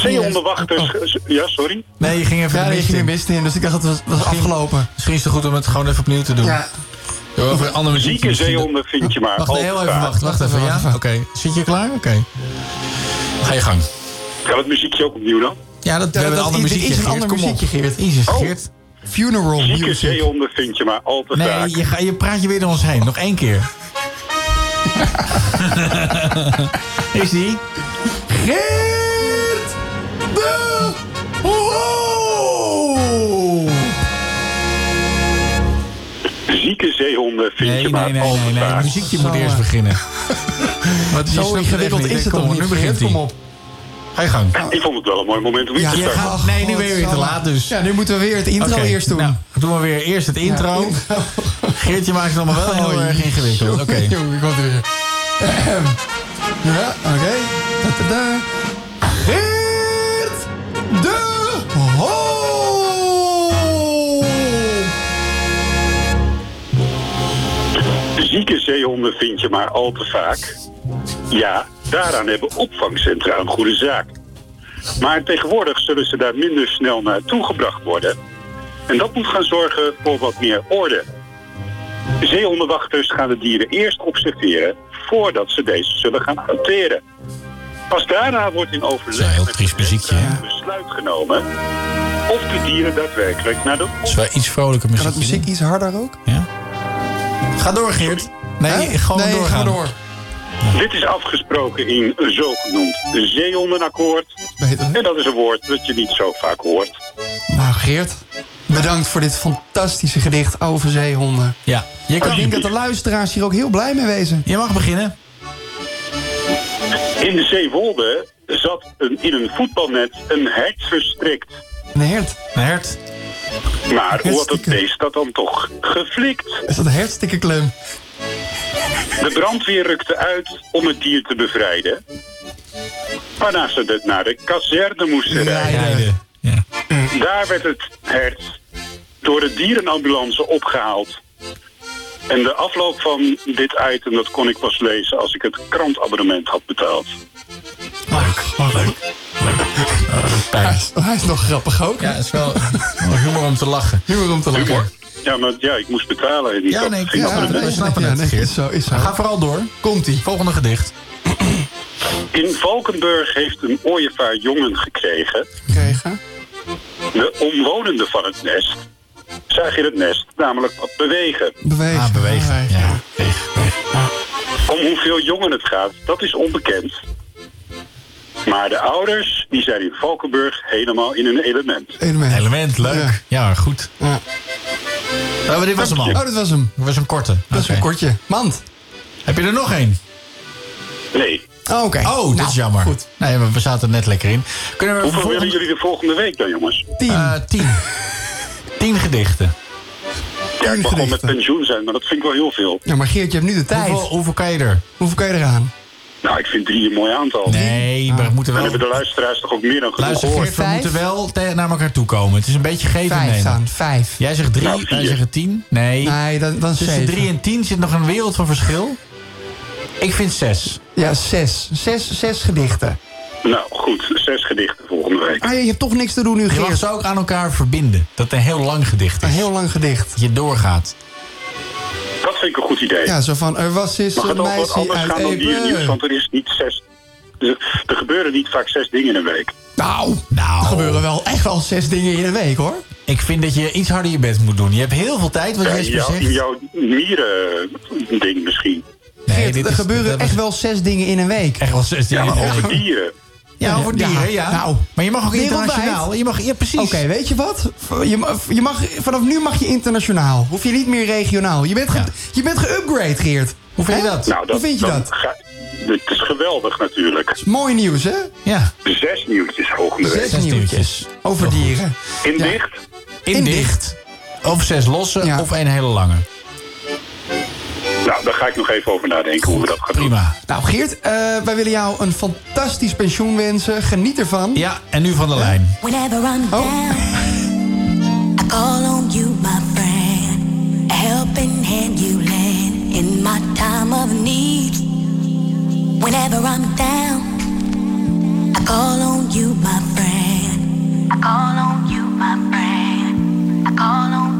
Zeehondenwachters. Oh, oh. Ja, sorry. Nee, je ging even Ja, de nee, je mist ging in. mist in, dus ik dacht het was, was afgelopen. Misschien is het goed om het gewoon even opnieuw te doen. Ja, Over een andere muziek. Zieke zeehonden vind je maar Wacht heel even, wacht, wacht even. Ja? Oké. Zit je klaar? Oké. Ga je gang. Kan het muziekje ook opnieuw dan? Ja, dat, we Ja, hebben dat een ander muziekje, is een Geert. ander Kom op. muziekje, Geert. Jezus, Oh. Geert. Funeral Zieke music. zeehonden vind je maar al te vaak. Nee, je, ga, je praat je weer door ons heen. Nog één keer. [laughs] is die? Geert de Hoo! Zieke zeehonden vind Nee, je maar nee, nee, al nee, nee. Het vaak. muziekje Zo, moet eerst eh. beginnen. Wat je Zo ingewikkeld is het niet, nu begint hij. Kom op. Ga je gang. Ik vond het wel een mooi moment om in Ja, te starten. gaat- Nee, nu ben je weer te laat dus. Ja, nu moeten we weer het intro eerst doen. Nou, doen we weer eerst het intro. [laughs] Geertje maakt het allemaal wel heel Oh, erg ingewikkeld. Oké. [laughs] Jongen, ik er weer. Ahem. Ja, oké. Da, da, da. Geert de Hoo! Zieke zeehonden vind je maar al te vaak. Ja, daaraan hebben opvangcentra een goede zaak. Maar tegenwoordig zullen ze daar minder snel naartoe gebracht worden. En dat moet gaan zorgen voor wat meer orde. Zeehondenwachters gaan de dieren eerst observeren voordat ze deze zullen gaan hanteren. Pas daarna wordt in overleg met de muziekje, besluit genomen of de dieren daadwerkelijk naar de Dat is wel iets vrolijker Kan muziek. het muziek iets harder ook? Ja? Ga door, Geert. Nee, Hè? gewoon nee, doorgaan. ga door. Dit is afgesproken in een zogenoemd zeehondenakkoord. En dat is een woord dat je niet zo vaak hoort. Nou, Geert, bedankt voor dit fantastische gedicht over zeehonden. Ja, je, Ik kan, denk dat de luisteraars hier ook heel blij mee wezen. je mag beginnen. In de Zeewolde zat een, in een voetbalnet een hert verstrikt. Een hert. Een hert. Maar hoe had het beest dat dan toch geflikt? Is dat een hartstikke klem? De brandweer rukte uit om het dier te bevrijden. Waarna ze het naar de kazerne moesten rijden. Rijden. Ja. Daar werd het hert door de dierenambulance opgehaald. En de afloop van dit item, dat kon ik pas lezen als ik het krantabonnement had betaald. Leuk. Leuk. Hij is, hij is nog grappig ook. Ja, het is wel wel [laughs] humor om te lachen. Humor om te lachen. Humor. Ja, maar ja, ik moest betalen. En niet Ja, nee, geen ja, snappen ja, het, nee, is zo, is zo. Ga vooral door. Komt-ie. Volgende gedicht. In Valkenburg heeft een ooievaar jongen gekregen. Kregen. De omwonenden van het nest zaag je het nest namelijk wat bewegen. Bewegen. Ah, bewegen. Ja. Om hoeveel jongen het gaat, dat is onbekend. Maar de ouders, die zijn in Valkenburg helemaal in hun element. Element. Element, leuk. Ja, goed. Ja. Oh, dit was hem al. Oh, dat was hem. Dat was een korte. Dat is een kortje. Mand. Heb je er nog één? Nee. Oh, oké. Oh, dit Nou, is jammer. Goed. Nee, we zaten er net lekker in. Kunnen we Hoeveel volgende- willen jullie de volgende week dan, jongens? Tien. Eh, tien. [laughs] tien gedichten. Ja, ik mag wel met pensioen zijn, maar dat vind ik wel heel veel. Ja, maar Geert, je hebt nu de tijd. Hoeveel, hoeveel kan je er? Hoeveel kan je eraan? Nou, ik vind drie een mooi aantal. Nee, we moeten Dan wel... hebben de luisteraars toch ook meer dan genoeg Luister, gehoord. Geert, we moeten wel naar elkaar toe komen. Het is een beetje geven en Vijf nemen. staan. Vijf. Jij zegt drie, Nou, wij zeggen tien. Nee, Nee, dan, dan tussen zeven. drie en tien zit nog een wereld van verschil. Ik vind zes. Ja, zes. Zes, zes gedichten. Nou, goed. Zes gedichten volgende week. Ah, je hebt toch niks te doen nu, Je mag Geert. ze ook aan elkaar verbinden. Dat het een heel lang gedicht Een is. heel lang gedicht. Dat je doorgaat. Dat vind ik een goed idee. Ja, zo van, er was eens een meisje anders uit gaan dan dierennieuws? Epe. Want er is niet zes... Er er gebeuren niet vaak zes dingen in een week. Nou, Nou, er gebeuren wel echt wel zes dingen in een week, hoor. ik vind dat je iets harder je best moet doen. Je hebt heel veel tijd, wat Ja, Jesper in zegt. jouw mieren-ding misschien. Nee, Geert, dit er is- gebeuren echt was wel zes dingen in een week. echt wel zes Ja, dingen maar de over dieren. Ja, over dieren, ja. nou, maar je mag ook wereldwijd. internationaal. Je mag, ja, precies. Oké, weet je wat? Je, ma- je mag, vanaf nu mag je internationaal. Hoef je niet meer regionaal. Je bent, ge, Ja. je bent geupgrade, Geert. Hoe vind je dat? Nou, dat, Hoe vind je dat? ga- het is geweldig natuurlijk. Mooi nieuws, hè? Ja, Zes nieuwtjes volgende week. Zes nieuwtjes. Over dieren. In Ja. dicht. In, In dicht. Of zes losse, Ja. of één hele lange. Nou, daar ga ik nog even over nadenken hoe we dat gaan doen. Prima. Nou, Geert, eh, wij willen jou een fantastisch pensioen wensen. Geniet ervan. Ja, en nu van de lijn. Whenever I'm Oh. down, I call on you, my friend. A helping hand you lend in my time of need. Whenever I'm down, I call on you, my friend. I call on you, my friend. I call on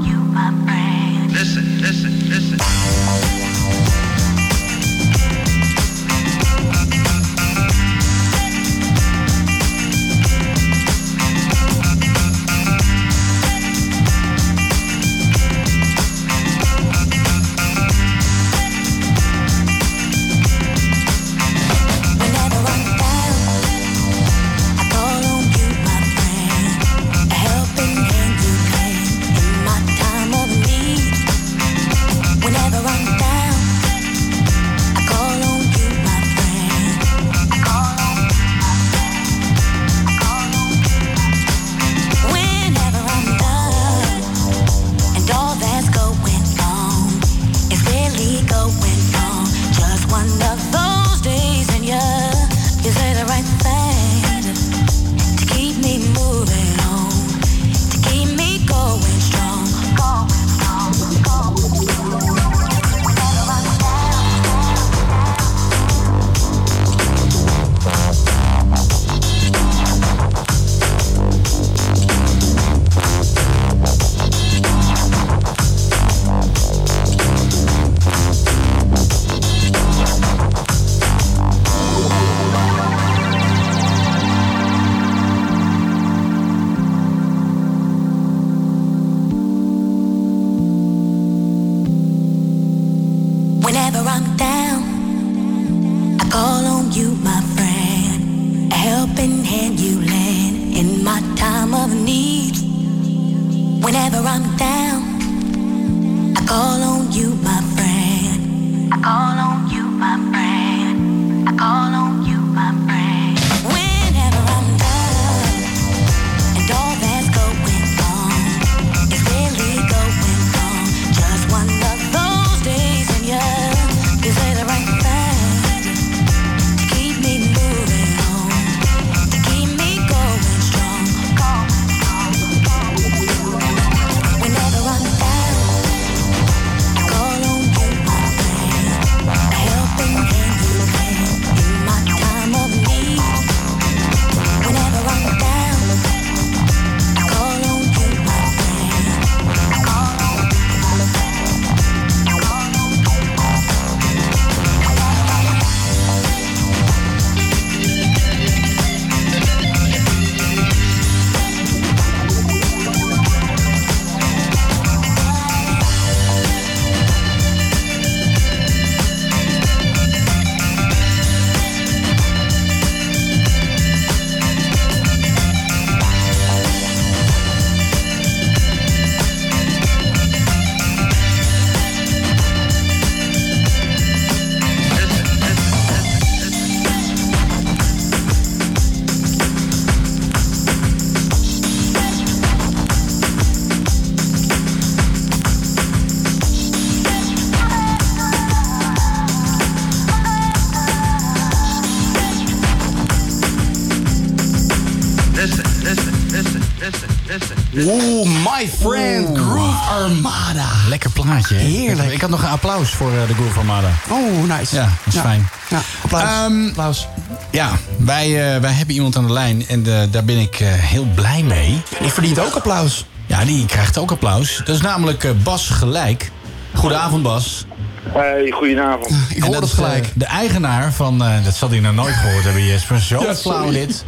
plaatje, hè? Heerlijk. Ik had nog een applaus voor eh, de Groove Armada. Oh, nice. Ja, dat is fijn. Ja, applaus. Ehm, applaus. Ja, wij, eh, wij hebben iemand aan de lijn en eh, daar ben ik eh, heel blij mee. Die verdient ook applaus. Ja, die krijgt ook applaus. Dat is namelijk eh, Bas Gelijk. Goedenavond, Bas. Hey, goedenavond. Ik En hoor dat het is, gelijk. de eigenaar van... eh, dat zal hij nog nooit gehoord hebben, Jesper. Zo Ja, flauw dit.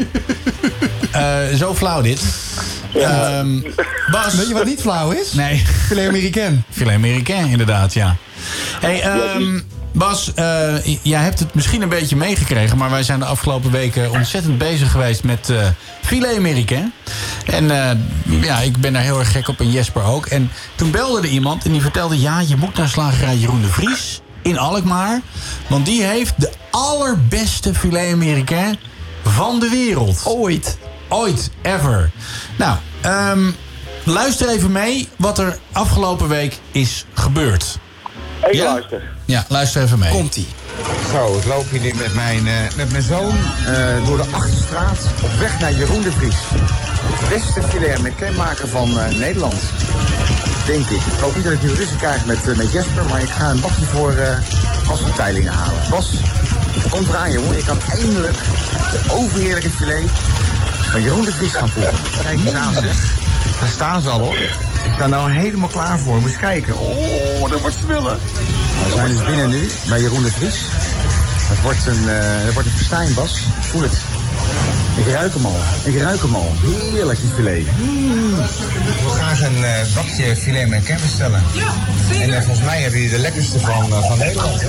Eh, zo flauw dit. Ehm, Bas. Weet je wat niet flauw is? Nee. Filet Americain. Filet Americain, inderdaad, ja. Hey, ehm, Bas, eh, jij hebt het misschien een beetje meegekregen... maar wij zijn de afgelopen weken ontzettend bezig geweest met eh Filet Americain. En eh, ja, ik ben daar heel erg gek op en Jesper ook. En toen belde er iemand en die vertelde... ja, je moet naar slagerij Jeroen de Vries in Alkmaar... want die heeft de allerbeste Filet Americain van de wereld. Ooit. Ooit, ever. Nou, ehm, luister even mee wat er afgelopen week is gebeurd. Even Ja? luister. Ja, luister even mee. Komt-ie. Zo, ik loop hier nu met mijn, eh, met mijn zoon eh, door de Achterstraat op weg naar Jeroen de Vries. Het beste filet met kenmerken van eh, Nederland. Denk ik. Ik hoop niet dat ik nu ruzie krijg met, met Jesper, maar ik ga een bakje voor uh, Teilingen halen. Bas, kom eraan jongen. Ik kan eindelijk de overheerlijke filet van Jeroen de Vries gaan voeren. Kijk eens aan zeg. Daar staan ze al hoor. Ik sta nou helemaal klaar voor. Moet je kijken. Oh, dat wordt smullen. We zijn dus binnen nu bij Jeroen de Vries. Het wordt een, eh het wordt een festijn, Bas. Ik Voel het. Ik ruik hem al. Ik ruik hem al. Heerlijk, die filet. Mm. Ik wil graag een eh, bakje filet met kern bestellen. Ja, En eh, volgens mij hebben jullie de lekkerste van, van Nederland. hè?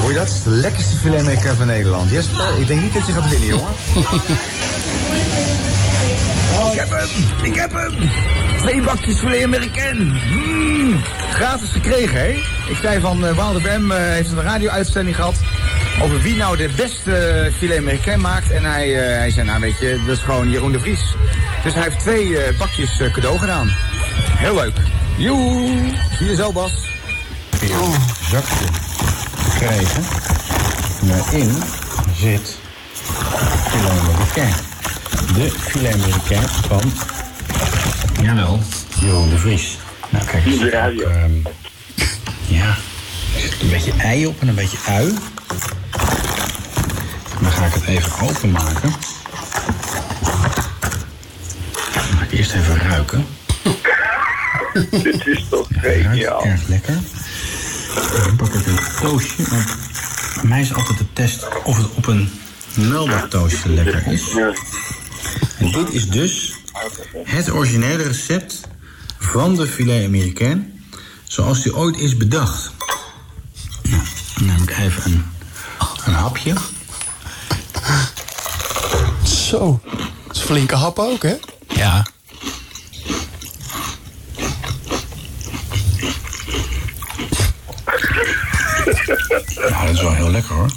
Hoor je dat? De lekkerste filet met van Nederland. Jesper, ik denk niet dat je gaat winnen, jongen. [laughs] Ik heb hem! Ik heb hem! Twee bakjes filet Amerikaan. Mm, gratis gekregen, hè? Ik zei van uh, Wouter Bem eh, heeft een radio-uitzending gehad over wie nou de beste filet Amerikaan maakt. En hij, eh, hij zei, nou weet je, dat is gewoon Jeroen de Vries. Dus hij heeft twee eh, bakjes eh, cadeau gedaan. Heel leuk. Joe! Zie je zo, Bas. Hier, zakje gekregen. Daarin zit filet Amerikaan. De filet Amerikaan van, jawel, Jeroen de Vries. Nou, kijk eens. De radio. Ehm, ja, er zit een beetje ei op en een beetje ui. Dan ga ik het even openmaken. Dan ga ik eerst even ruiken. [laughs] Dit is toch geniaal. erg lekker. Dan pak ik een toastje. Want bij mij is altijd de test of het op een Melba toastje lekker is. En dit is dus het originele recept van de filet Amerikaan. Zoals die ooit is bedacht. Nou, dan neem ik even een, een hapje. Zo. Dat is een flinke hap ook, hè? Ja. Nou, dat is wel heel lekker hoor.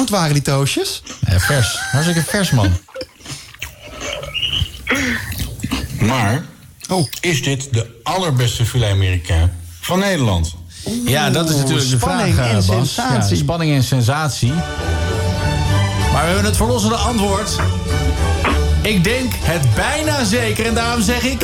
Oud waren die toastjes? Ja, vers. Hartstikke vers, man. Maar is dit de allerbeste filet Amerikaan van Nederland? Ja, dat is natuurlijk de spanning vraag, eh, en Bas. sensatie. Ja, spanning en sensatie. Maar we hebben het verlossende antwoord. Ik denk het bijna zeker en daarom zeg ik...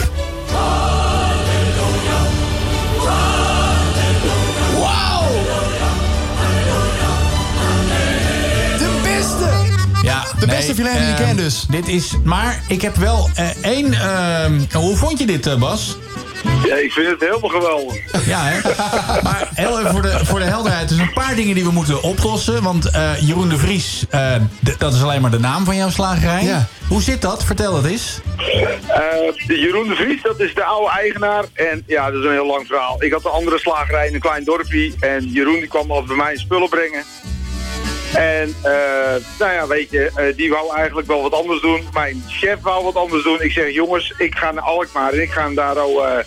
De beste filet Amerikaan ehm, dus. Dit is... Maar ik heb wel eh, één... ehm, hoe vond je dit, eh, Bas? Ja, ik vind het helemaal geweldig. Ja, hè? [laughs] Maar heel even voor de, voor de helderheid. Er zijn een paar dingen die we moeten oplossen. Want eh, Jeroen de Vries, dat is alleen maar de naam van jouw slagerij. Ja. Hoe zit dat? Vertel het eens. Eh, de Jeroen de Vries, dat is de oude eigenaar. En ja, dat is een heel lang verhaal. Ik had een andere slagerij in een klein dorpje. En Jeroen die kwam altijd bij mij spullen brengen. En eh, nou ja, weet je, eh, die wou eigenlijk wel wat anders doen. Mijn chef wou wat anders doen. Ik zeg, jongens, ik ga naar Alkmaar en ik ga hem daar al eh,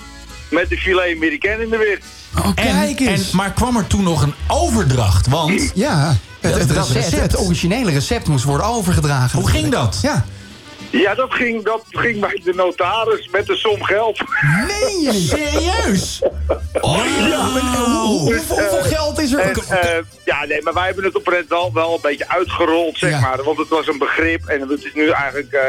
met de filet Amerikaan in de weer. Oh, En, kijk eens. en, maar kwam er toen nog een overdracht? Want Ja, het, het, recept. het originele recept moest worden overgedragen. hoe ging dat? Ja. Ja, dat ging, dat ging bij de notaris met de som geld. Je niet? Serieus? [laughs] Ja, maar, eh, hoe- hoeveel geld is er... En, eh, ja, nee, maar wij hebben het op Red wel, wel een beetje uitgerold, zeg Ja. maar. Want het was een begrip en het is nu eigenlijk eh,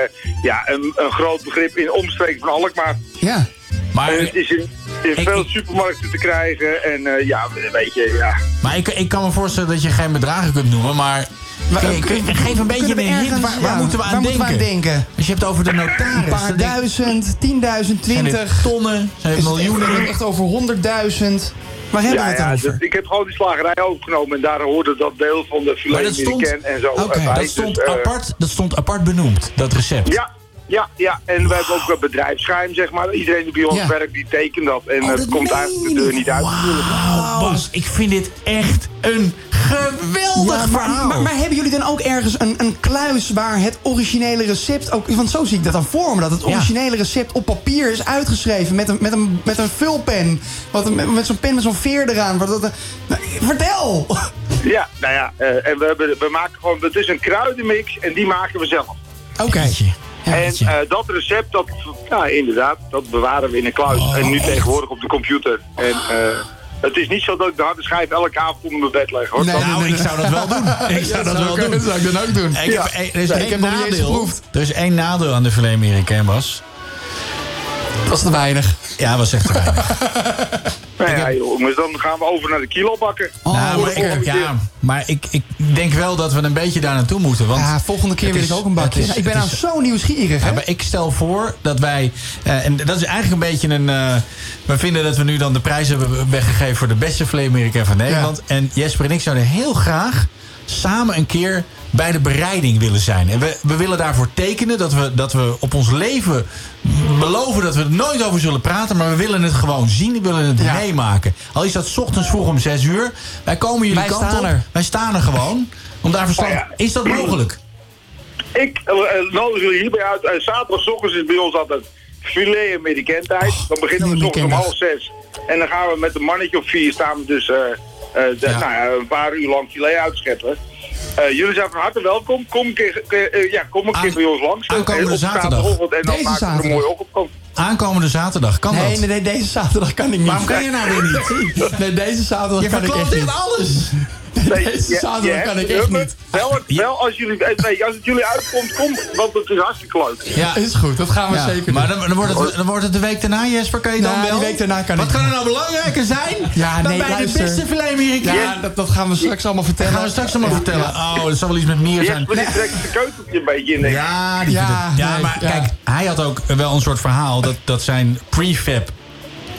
ja, een, een groot begrip in omstreken van Alkmaar. Ja. Maar, En het is in, in veel supermarkten te krijgen en eh, ja, weet je, ja. maar ik, ik kan me voorstellen dat je geen bedragen kunt noemen, maar... Geef een beetje een hint. Waar, waar ja, moeten we aan waar denken? moeten we aan denken? Als je hebt over de notaris. Een paar duizend, tienduizend, twintig. tonnen? Zijn miljoenen? Echt, echt over honderdduizend. Waar hebben ja, we het ja, over? dus ik heb gewoon die slagerij overgenomen en daar hoorde dat deel van de filet stond, en zo Oké, dat, stond Dus, eh, apart, dat stond apart benoemd, dat recept. Ja, ja, ja. En we hebben ook een bedrijfsgeheim, zeg maar. Iedereen die bij ons Ja. werkt, die tekent dat. En Oh, het dat komt eigenlijk de deur niet. uit. Wauw, Bas, ik vind dit echt een geweldig verhaal. maar, maar hebben jullie dan ook ergens een, een kluis waar het originele recept ook... Want zo zie ik dat dan voor me, dat het originele recept op papier is uitgeschreven met een, met een, met een vulpen. Wat, met, met zo'n pen met zo'n veer eraan. Wat, dat, nou, vertel! Ja, nou ja. eh, en we, hebben, we maken gewoon... Het is een kruidenmix en die maken we zelf. Oké. Ja, en eh, dat recept, dat, ja, inderdaad, dat bewaren we in een kluis. Oh, en nu tegenwoordig op de computer. En eh, het is niet zo dat ik de harde schijf elke avond onder mijn bed leg, hoor. Nee, nou, ik zou dat wel doen. [laughs] Ik zou dat wel doen. Dat zou ik dan ook doen. Ik heb, er is één ik heb nog niet eens nadeel. geproefd. Er is één nadeel aan de filet americain, Bas. Dat is te weinig. Ja, was echt te weinig. [laughs] nou ja, jongens, dan gaan we over naar de kilo bakken. Oh, nou, maar ik, ja, maar ik, ik denk wel dat we een beetje daar naartoe moeten. Want Ja, volgende keer wil is- ik ook een bakje. ik ben nou is- zo nieuwsgierig, Ja, hè? maar ik stel voor dat wij... eh, en dat is eigenlijk een beetje een... eh, we vinden dat we nu dan de prijs hebben weggegeven... voor de beste filet americain van Nederland. En Jesper en ik zouden heel graag samen een keer bij de bereiding willen zijn. En we, we willen daarvoor tekenen dat we, dat we op ons leven beloven... dat we er nooit over zullen praten... maar we willen het gewoon zien, we willen het Ja. meemaken. Al is dat 's ochtends vroeg om 6 uur. Wij komen jullie Wij kant staan op. er. Wij staan er gewoon. Om daar verstand... Ja. Is dat mogelijk? Ik eh, eh, nodig jullie hierbij uit. Uh, Zaterdagochtends is bij ons altijd filet americain tijd. Dan beginnen we ochtends om half zes. En dan gaan we met een mannetje of vier staan we dus eh, eh, de- Ja. nou ja, een paar uur lang filet uitscheppen. Eh, jullie zijn van harte welkom. Kom een keer, ke- eh, ja, kom een keer bij ons langs. aankomende Eh, op zaterdag. En dan Deze maken we er een zaterdag. mooie. Aankomende zaterdag, kan Nee, dat? nee, nee, deze zaterdag kan ik niet. Waarom kan je nou weer niet? [laughs] Nee, deze zaterdag Je kan ik echt niet. alles. Nee, Deze zaterdag kan ik echt niet. Wel, wel als, jullie, nee, als het jullie uitkomt, kom, want het is hartstikke leuk. Ja, Is goed, dat gaan we ja. zeker Maar doen. dan, dan, wordt het, dan wordt het de week daarna, Jesper. Kan je dan Nou, die wel? week daarna kan Wat ik kan er nou belangrijker zijn Ja, dan nee, bij luister. de beste? Ja, dat, dat gaan we straks allemaal Dat vertellen. gaan we straks allemaal vertellen. ja. Oh, dat zal wel iets met mier zijn. Jesper die trekt zijn keukentje een beetje in. Ja, die Ja, het- ja nee, maar ja. kijk, hij had ook wel een soort verhaal... dat, dat zijn prefab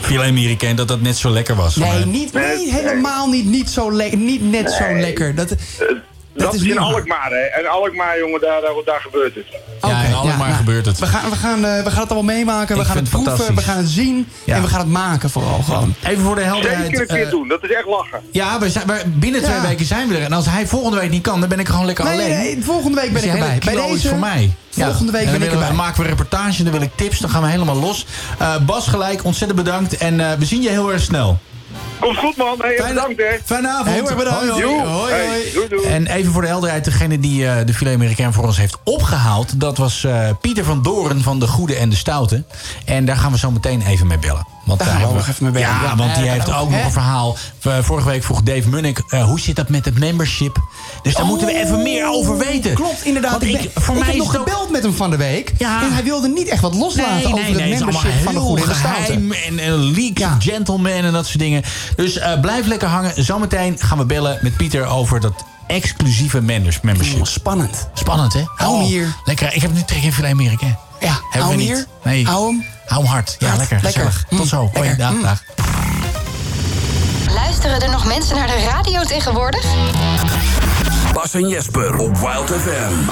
filet Amerikaan, dat dat net zo lekker was. Nee, niet, nee, helemaal niet, niet, zo lekker, niet net zo lekker. Dat, Eh, Dat, is in. Alkmaar, hè. En Alkmaar, jongen, daar, daar, daar gebeurt het. Ja, Oké, in Alkmaar nou, gebeurt het. We gaan, we, gaan, eh, we gaan het allemaal meemaken, we Ik gaan het proeven, we gaan het zien Ja. en we gaan het maken vooral gewoon. Even voor de helderheid. Zeker een keer eh, doen, dat is echt lachen. Ja, we zijn, we- binnen twee Ja. weken zijn we er. En als hij volgende week niet kan, dan ben ik gewoon lekker Nee, alleen. nee, volgende week ben ik erbij. Bij deze, voor mij. volgende week ben ik erbij. Dan maken we een reportage, dan wil ik tips, dan gaan we helemaal los. Eh, Bas gelijk, ontzettend bedankt. En eh, we zien je heel erg snel. Komt goed, man. Hey, Fijne- bedankt, hè. Fijne avond. Heel erg bedankt. Hoi, hoi. Joe. Hoi, Hey, hoi. doei, doei. En even voor de helderheid, degene die eh, de filet Amerikaan voor ons heeft opgehaald... dat was eh, Pieter van Doren van De Goede en de Stoute. En daar gaan we zo meteen even mee bellen. Want Daar gaan we ook even mee bellen. Ja, Ja, want die heeft ook, nog een verhaal. Vorige week vroeg Dave Munnik, eh, hoe zit dat met het membership? Dus daar moeten we even meer over weten. Oh, Klopt, inderdaad. Want ik, ik, ben- voor ik mij heb is nog gebeld met hem van de week. Ja. En hij wilde niet echt wat loslaten Nee, over nee, het nee, het is allemaal membership van de goede en de stoute. geheim en, en leaks, Ja. gentleman en dat soort dingen. Dus eh, blijf lekker hangen. Zometeen gaan we bellen met Pieter over dat exclusieve members, membership. Oh, spannend. Spannend, hè? Hou hem hier. Lekker. Ik heb nu trek in filet Amerika. Ja, Hebben hou we hem niet. hier. Nee. Hou hem. Hou hem hard. Ja, Hard. lekker. Lekker. Mm, Tot zo. Hoi, lekker. dag, Mm. dag. Luisteren er nog mensen naar de radio tegenwoordig? Bas en Jesper op Wild FM.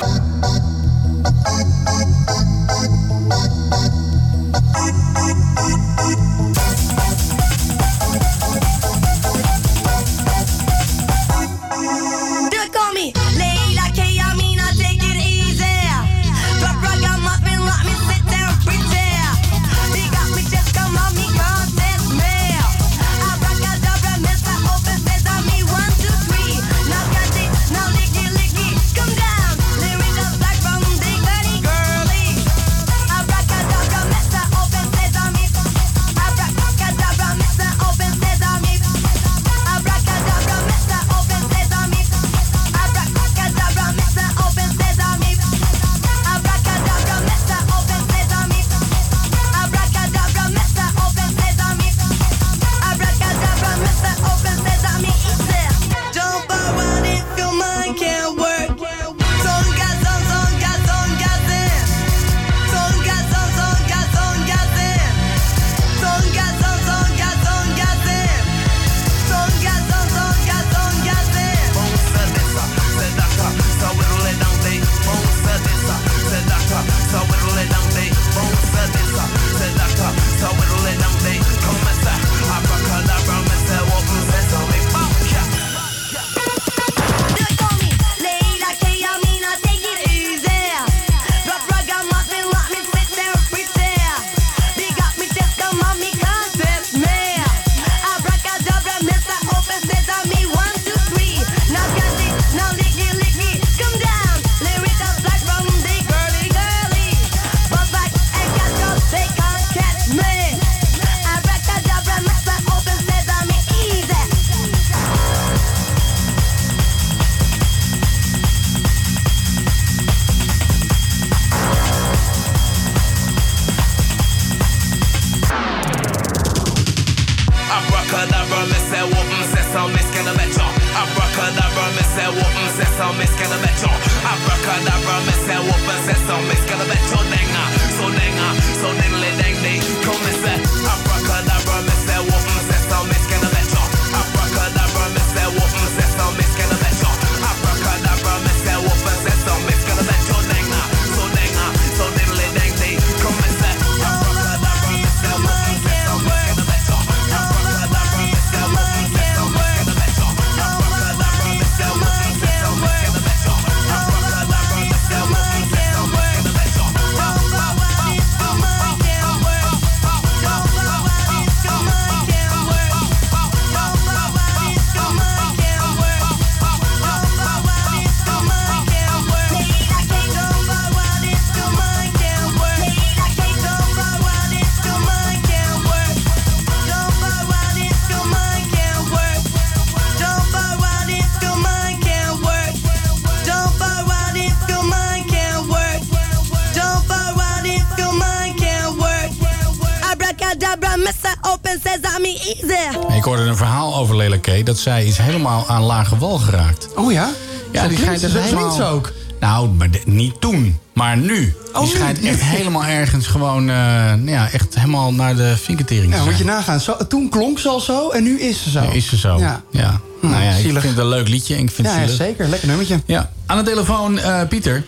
Dat zij is helemaal aan lage wal geraakt. Oh ja? Ja, die schijnt dus zo helemaal... ook. Nou, maar de- niet toen, maar nu. Oh, die schijnt echt helemaal ergens gewoon, eh, nou ja, echt helemaal naar de vinketering te Ja, moet je nagaan. Zo, toen klonk ze al zo en nu is ze zo. Nu is ze zo. Ja. Ja. Hm, nou ja, ik vind het een leuk liedje en ik vind Ja, het ja, zeker. Lekker nummertje. Ja. Aan de telefoon eh, Pieter.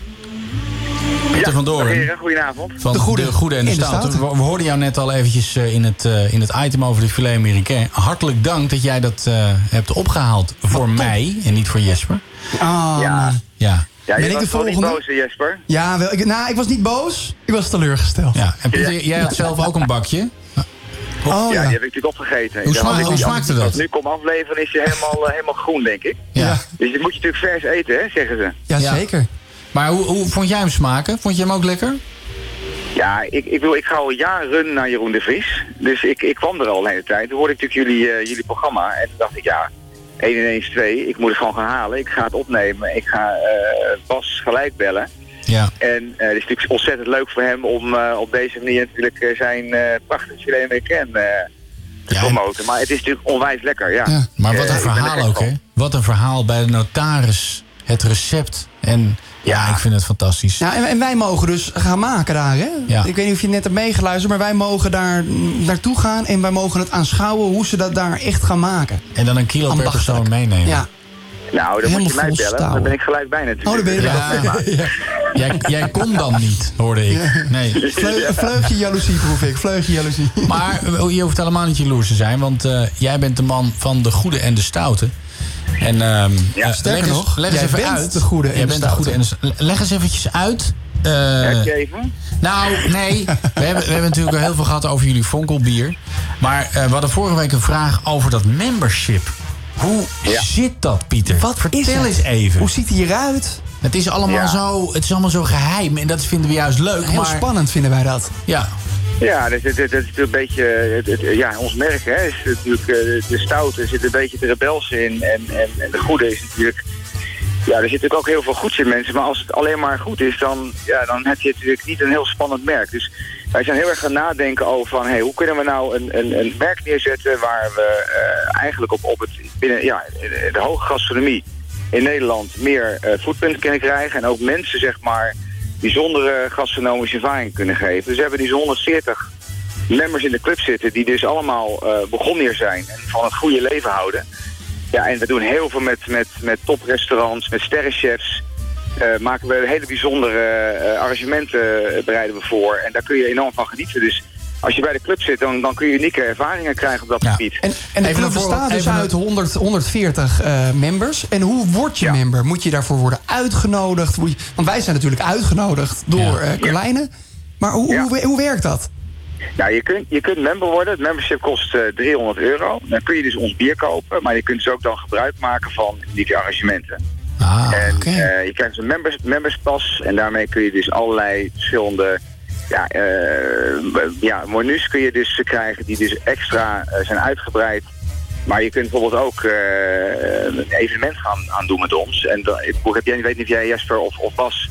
Pieter van dag Doorn. goedenavond. Van de goede, en de, stoute. We, we hoorden jou net al eventjes eh, in, het, eh, in het item over de filet américain. Hartelijk dank dat jij dat eh, hebt opgehaald voor mij en niet voor Jesper. Ah, Ja. Ja. Ja, Ben je ik was de wel niet volgende? boos, Jesper? Ja, wel, ik, nou, ik was niet boos. Ik was teleurgesteld. Ja. En Pieter, jij had zelf ook een bakje. Oh, ja, ja. die heb ik natuurlijk opgegeten. Hoe Ja, sma- als ik hoe smaakte als dat? ik nu kom afleveren, is je helemaal, helemaal groen, denk ik. Ja. Dus die moet je natuurlijk vers eten, hè, zeggen ze. Ja, zeker. Maar hoe, hoe vond jij hem smaken? Vond je hem ook lekker? Ja, ik, ik, wil, ik ga al jaren naar Jeroen de Vries. Dus ik, ik kwam er al de hele tijd. Toen hoorde ik natuurlijk jullie, eh, jullie programma. En toen dacht ik, ja, 1 en 1 is 2. Ik moet het gewoon gaan halen. Ik ga het opnemen. Ik ga eh, Bas gelijk bellen. Ja. En eh, het is natuurlijk ontzettend leuk voor hem om op deze manier natuurlijk zijn prachtige americain eh te promoten. Maar het is natuurlijk onwijs lekker, ja. Maar wat een er verhaal ook, hè? Wat een verhaal bij de notaris. Het recept. En ja, ik vind het fantastisch. Ja, en, en wij mogen dus gaan maken daar, hè? Ja. Ik weet niet of je net hebt meegeluisterd, maar wij mogen daar naartoe gaan en wij mogen het aanschouwen hoe ze dat daar echt gaan maken. En dan een kilo per persoon meenemen. Ja. Nou, dan moet je mij bellen. stouwen. Dan ben ik gelijk bij natuurlijk. Oh, dan ben je erbij. Ja. Jij, jij kon dan niet, hoorde ik. Nee. Vleugje jaloezie proef ik, vleugje jaloezie. Maar je hoeft helemaal niet jaloers te zijn, want eh, jij bent de man van de goede en de stoute. En ehm, eh, sterker leg eens, nog, leg eens even bent uit. de goede en jij de bent de goede en leg eens eventjes uit. eh, even? nou, nee. [laughs] We hebben, we hebben natuurlijk al heel veel gehad over jullie fonkelbier. Maar eh, we hadden vorige week een vraag over dat membership. Hoe zit dat, Pieter? Wat Vertel eens even. Hoe ziet hij eruit? Het is, allemaal Ja. zo, het is allemaal zo geheim en dat vinden we juist leuk. Heel maar, spannend vinden wij dat. Ja, Ja, dat, is natuurlijk een beetje... ja, ons merk hè, is natuurlijk... eh, de stoute zit een beetje de rebels in. En, en, en de goede is natuurlijk... Ja, er zit natuurlijk ook heel veel goeds in mensen. Maar als het alleen maar goed is, dan, ja, dan heb je natuurlijk niet een heel spannend merk. Dus wij zijn heel erg gaan nadenken over van... Hey, hoe kunnen we nou een, een, een merk neerzetten waar we eh, eigenlijk op, op het... Binnen, ja, de hoge gastronomie in Nederland meer eh footprint kunnen krijgen. En ook mensen, zeg maar, bijzondere gastronomische ervaring kunnen geven. Dus we hebben die zo'n 140 members in de club zitten die dus allemaal eh begonnen hier zijn en van het goede leven houden. Ja, en we doen heel veel met, met, met toprestaurants, met sterrenchefs. Eh, maken we hele bijzondere eh, arrangementen bereiden we voor. En daar kun je enorm van genieten. Dus als je bij de club zit, dan, dan kun je unieke ervaringen krijgen op dat gebied. En, en de Even club een voorbeeld- bestaat dus even een- uit 100, 140 eh, members. En hoe word je member? Moet je daarvoor worden uitgenodigd? Moet je- want wij zijn natuurlijk uitgenodigd door eh Carlijne. Maar hoe, hoe, hoe werkt dat? Nou, je kunt, je kunt member worden. Het membership kost eh, 300 euro. Dan kun je dus ons bier kopen. Maar je kunt dus ook dan gebruik maken van die arrangementen. Ah, en eh, je krijgt een members, memberspas. En daarmee kun je dus allerlei verschillende ja, eh, ja, menus kun je dus krijgen die dus extra eh, zijn uitgebreid. Maar je kunt bijvoorbeeld ook eh, een evenement gaan aan doen met ons. En dan, ik, ik heb jij, weet niet of jij Jesper of, of Bas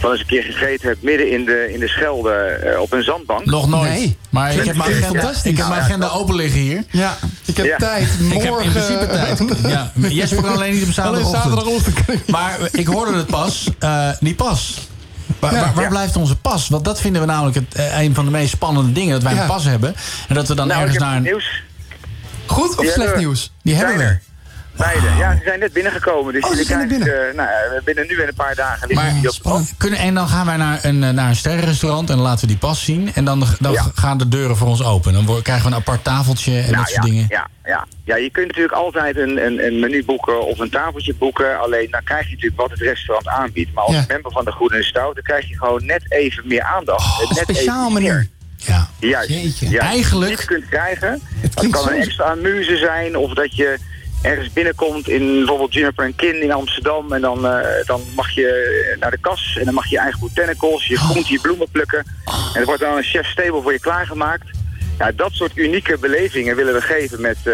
wel eens een keer gegeten hebt midden in de, in de Schelde op een zandbank. Nog nooit. Maar ik heb mijn agenda, ik heb mijn agenda open liggen hier. Ja, ik heb Ja. tijd. Ik heb Morgen... in principe tijd. [laughs] Ja, Jesper kan alleen niet op zaterdagochtend. zaterdagochtend. Maar ik hoorde het pas. eh die pas. Waar, waar, blijft onze pas? Want dat vinden we namelijk het, eh, een van de meest spannende dingen. Dat wij een pas hebben. En dat we dan nou, ergens naar een... nieuws. Goed of Die slecht nieuws? Die hebben we. Beide. Ja, die zijn net binnengekomen. Dus Oh, ze jullie zijn krijgen, eh, nou, binnen nu en een paar dagen liggen Maar die op kunnen, en dan gaan wij naar een, eh, naar een sterrenrestaurant en laten we die pas zien. En dan, dan Ja. gaan de deuren voor ons open. Dan krijgen we een apart tafeltje en Nou, dat soort ja, dingen. Ja, ja. ja, je kunt natuurlijk altijd een, een, een menu boeken of een tafeltje boeken. Alleen dan krijg je natuurlijk wat het restaurant aanbiedt. Maar als Ja. member van de Goede Stout, dan krijg je gewoon net even meer aandacht. Een net speciaal meer. Ja. Juist. Jeetje. Eigenlijk- je kunt krijgen. Het kan een extra amuse zijn of dat je ergens binnenkomt in bijvoorbeeld Juniper en Kin in Amsterdam. En dan, eh, dan mag je naar de kas en dan mag je je eigen botanicals, je groenten, je bloemen plukken. En er wordt dan een chef's table voor je klaargemaakt. Ja, dat soort unieke belevingen willen we geven met, eh,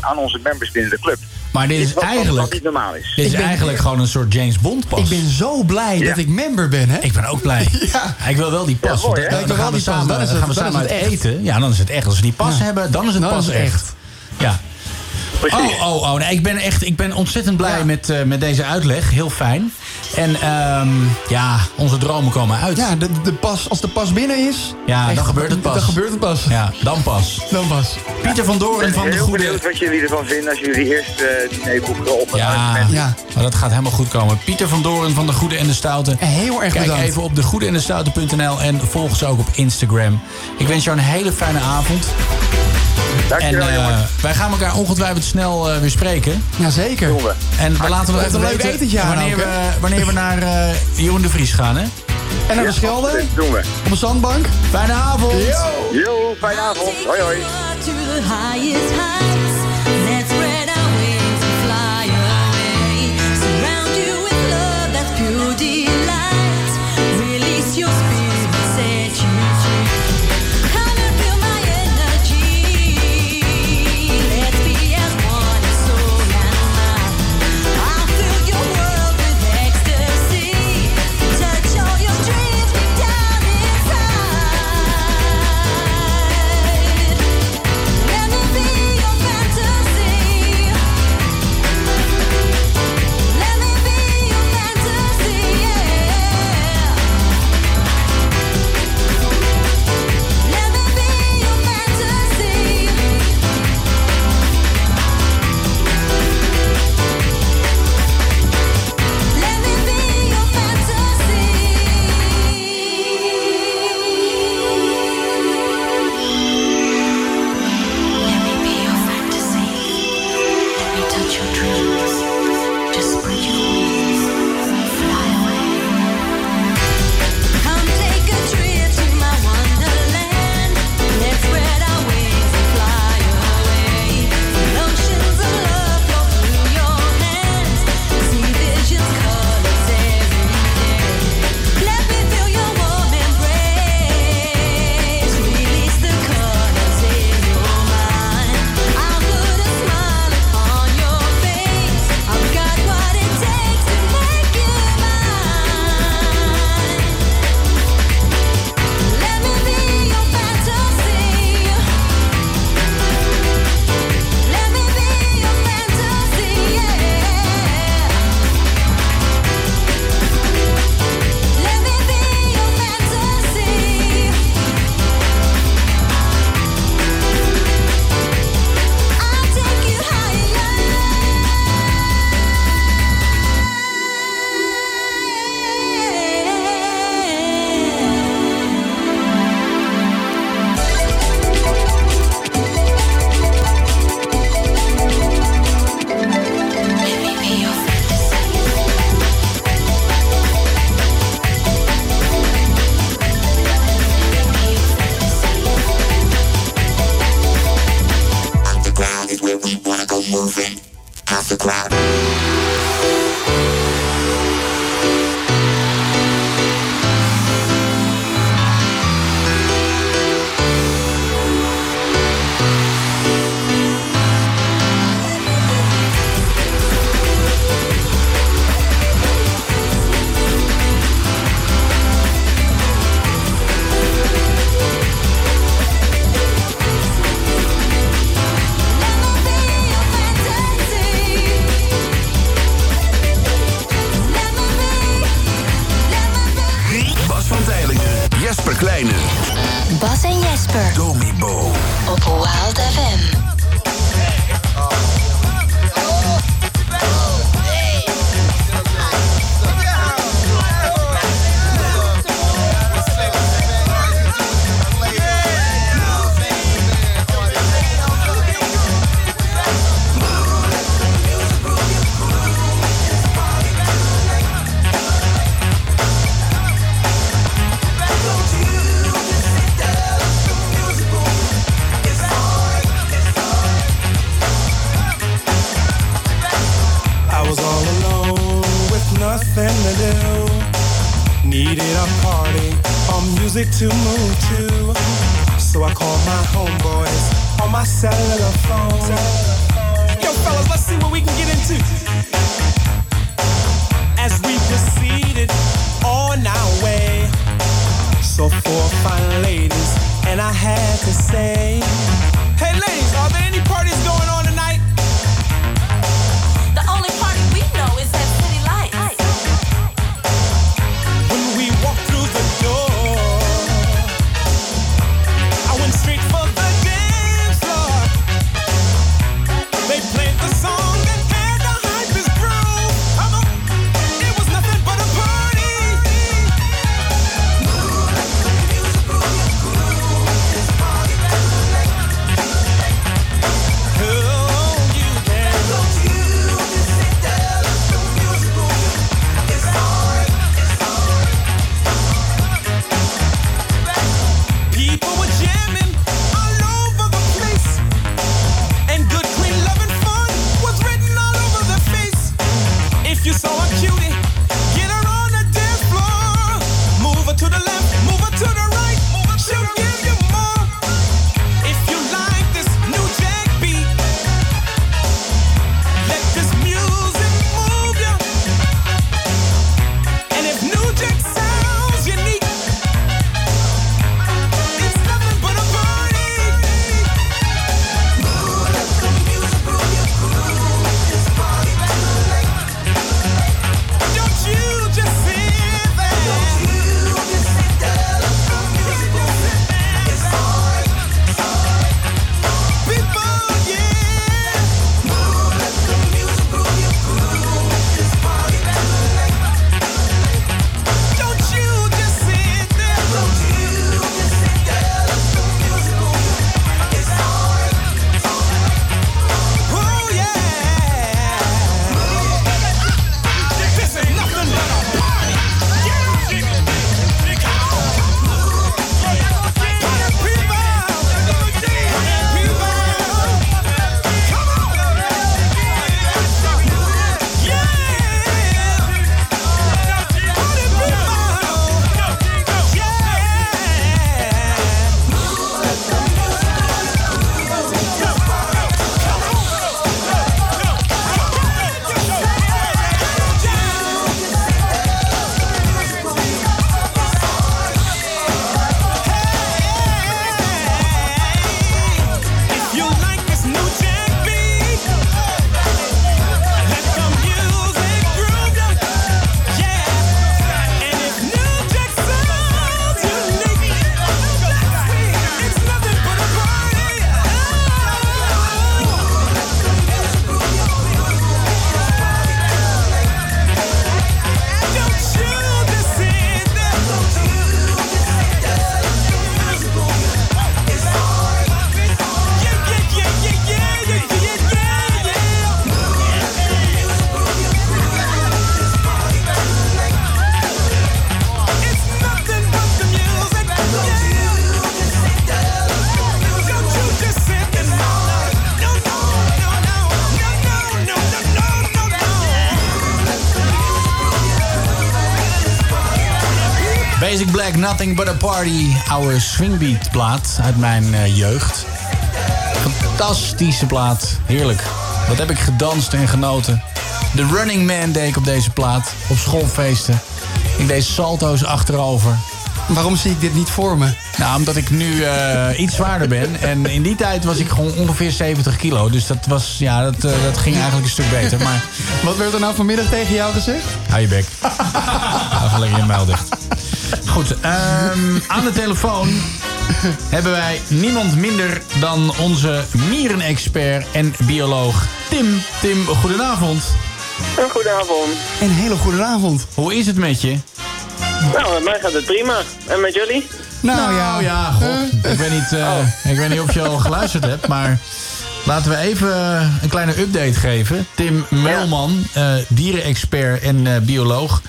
aan onze members binnen de club. Maar dit is wat- wat eigenlijk, niet normaal is. dit is ben- eigenlijk gewoon een soort James Bond pas. Ik ben zo blij Ja. dat ik member ben, hè? Ik ben ook blij. [laughs] Ja. Ik wil wel die pas. Ja, mooi, dan, gaan wel we samen, dan gaan we dan samen uit eten. Ja, dan is het echt. Als we die pas Ja. hebben, dan is het Dan pas is het echt. echt. Ja. Precies. Oh, oh, oh. Nee, ik ben echt ik ben ontzettend blij Ja. met, eh, met deze uitleg. Heel fijn. En ehm, ja, onze dromen komen uit. Ja, de, de pas, als de pas binnen is... Ja, dan gebeurt het pas. Dan gebeurt het pas. Ja, dan pas. Dan pas. Pieter van Ik Doorn ben van de heel Goede... benieuwd wat jullie ervan vinden als jullie eerst eh diner boeken op Ja. Ja. maar dat gaat helemaal goed komen. Pieter van Doorn van de Goede en de Stoute. Heel erg Kijk bedankt. even op degoedeendestauten.nl en volg ze ook op Instagram. Ik wens jou een hele fijne avond. En Dankjewel eh, wij gaan elkaar ongetwijfeld snel eh, weer spreken. Jazeker. Doen we. En we laten nog even een leuk weten etentje wanneer, we, wanneer we naar eh, Jeroen de Vries gaan. Hè? En naar de Schelde. Doen we. op een zandbank. Fijne avond! Yo, fijne avond. Hoi hoi. Nothing But A Party, our swingbeat plaat uit mijn eh, jeugd. Fantastische plaat, heerlijk. Wat heb ik gedanst en genoten. The Running Man deed ik op deze plaat, op schoolfeesten. Ik deed salto's achterover. Waarom zie ik dit niet voor me? Nou, omdat ik nu eh, iets zwaarder ben. En in die tijd was ik gewoon ongeveer 70 kilo. Dus dat, was, ja, dat, eh, dat ging eigenlijk een stuk beter. Maar... Wat werd er nou vanmiddag tegen jou gezegd? Hou je bek. Hou je goed, ehm, aan de telefoon hebben wij niemand minder dan onze mierenexpert en bioloog Tim. Tim, goedenavond. Een goede avond. Een hele goede avond. Hoe is het met je? Nou, met mij gaat het prima. En met jullie? Nou, nou ja, ja Ik, weet niet, eh, oh. ik weet niet of je al geluisterd hebt, maar... Laten we even eh, een kleine update geven. Tim Melman, eh, dierenexpert en bioloog.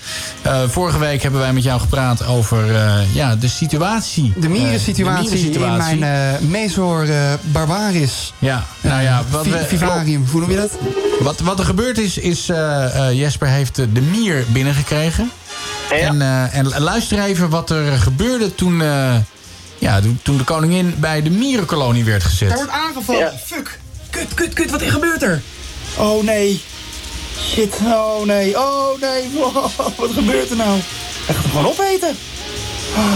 Eh, vorige week hebben wij met jou gepraat over eh, ja, de situatie. De mierensituatie Eh, de in mierensituatie. mijn eh Mesor eh, barbaris. Ja, nou ja, wat vi- we- vivarium, hoe noem je dat? Wat, wat er gebeurd is, is eh, eh, Jesper heeft de mier binnengekregen. En, eh, en luister even wat er gebeurde toen, eh, ja, toen- toen de koningin bij de mierenkolonie werd gezet. Hij wordt aangevallen. Fuck. Kut, kut, kut. Wat gebeurt er? Oh nee. Shit. Oh nee. Oh nee. Wow, wat gebeurt er nou? Hij gaat hem gewoon opeten. Oh,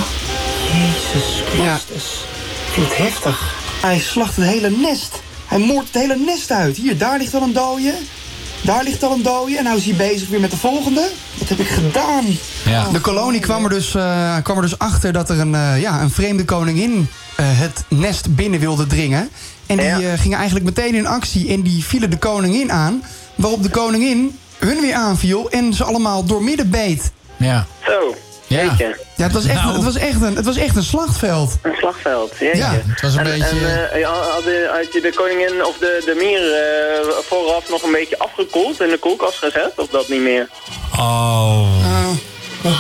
Jezus Christus. Ik vind het heftig. Hij slacht het hele nest. Hij moordt het hele nest uit. Hier, daar ligt al een dode. Daar ligt al een dode. En nou is hij bezig weer met de volgende. Wat heb ik gedaan? De kolonie kwam er, dus, eh, kwam er dus achter dat er een, eh, ja, een vreemde koningin eh, het nest binnen wilde dringen. En die eh, gingen eigenlijk meteen in actie en die vielen de koningin aan. Waarop de koningin hun weer aanviel en ze allemaal doormidden beet. Ja. Zo. Ja. Jeetje. Ja, het was echt, Nou. het was echt, een, het was echt een slachtveld. Een slagveld, jeetje. Ja, het was een en, beetje- En eh, had, je- had je de koningin of de, de mier eh, vooraf nog een beetje afgekoeld in de koelkast gezet? Of dat niet meer? Oh.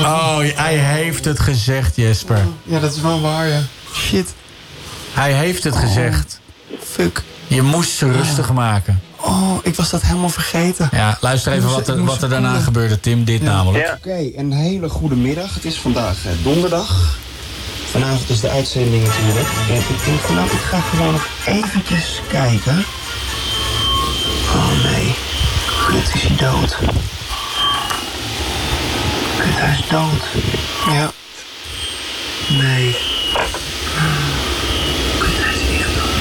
Oh, hij heeft het gezegd, Jesper. Ja, dat is wel waar, ja. Shit. Hij heeft het gezegd. Fuck. Je moest ze rustig maken. Oh, ik was dat helemaal vergeten. Ja, luister even moest- wat er, wat er daarna koelen. gebeurde, Tim. Dit namelijk. Oké, een hele goede middag. Het is vandaag eh, donderdag. Vanavond is de uitzending natuurlijk. En ik denk van nou, ik ga gewoon nog eventjes kijken. Oh nee. Kut, is hij dood? Kut, hij is dood. Ja. Nee. Kut, hij is echt dood.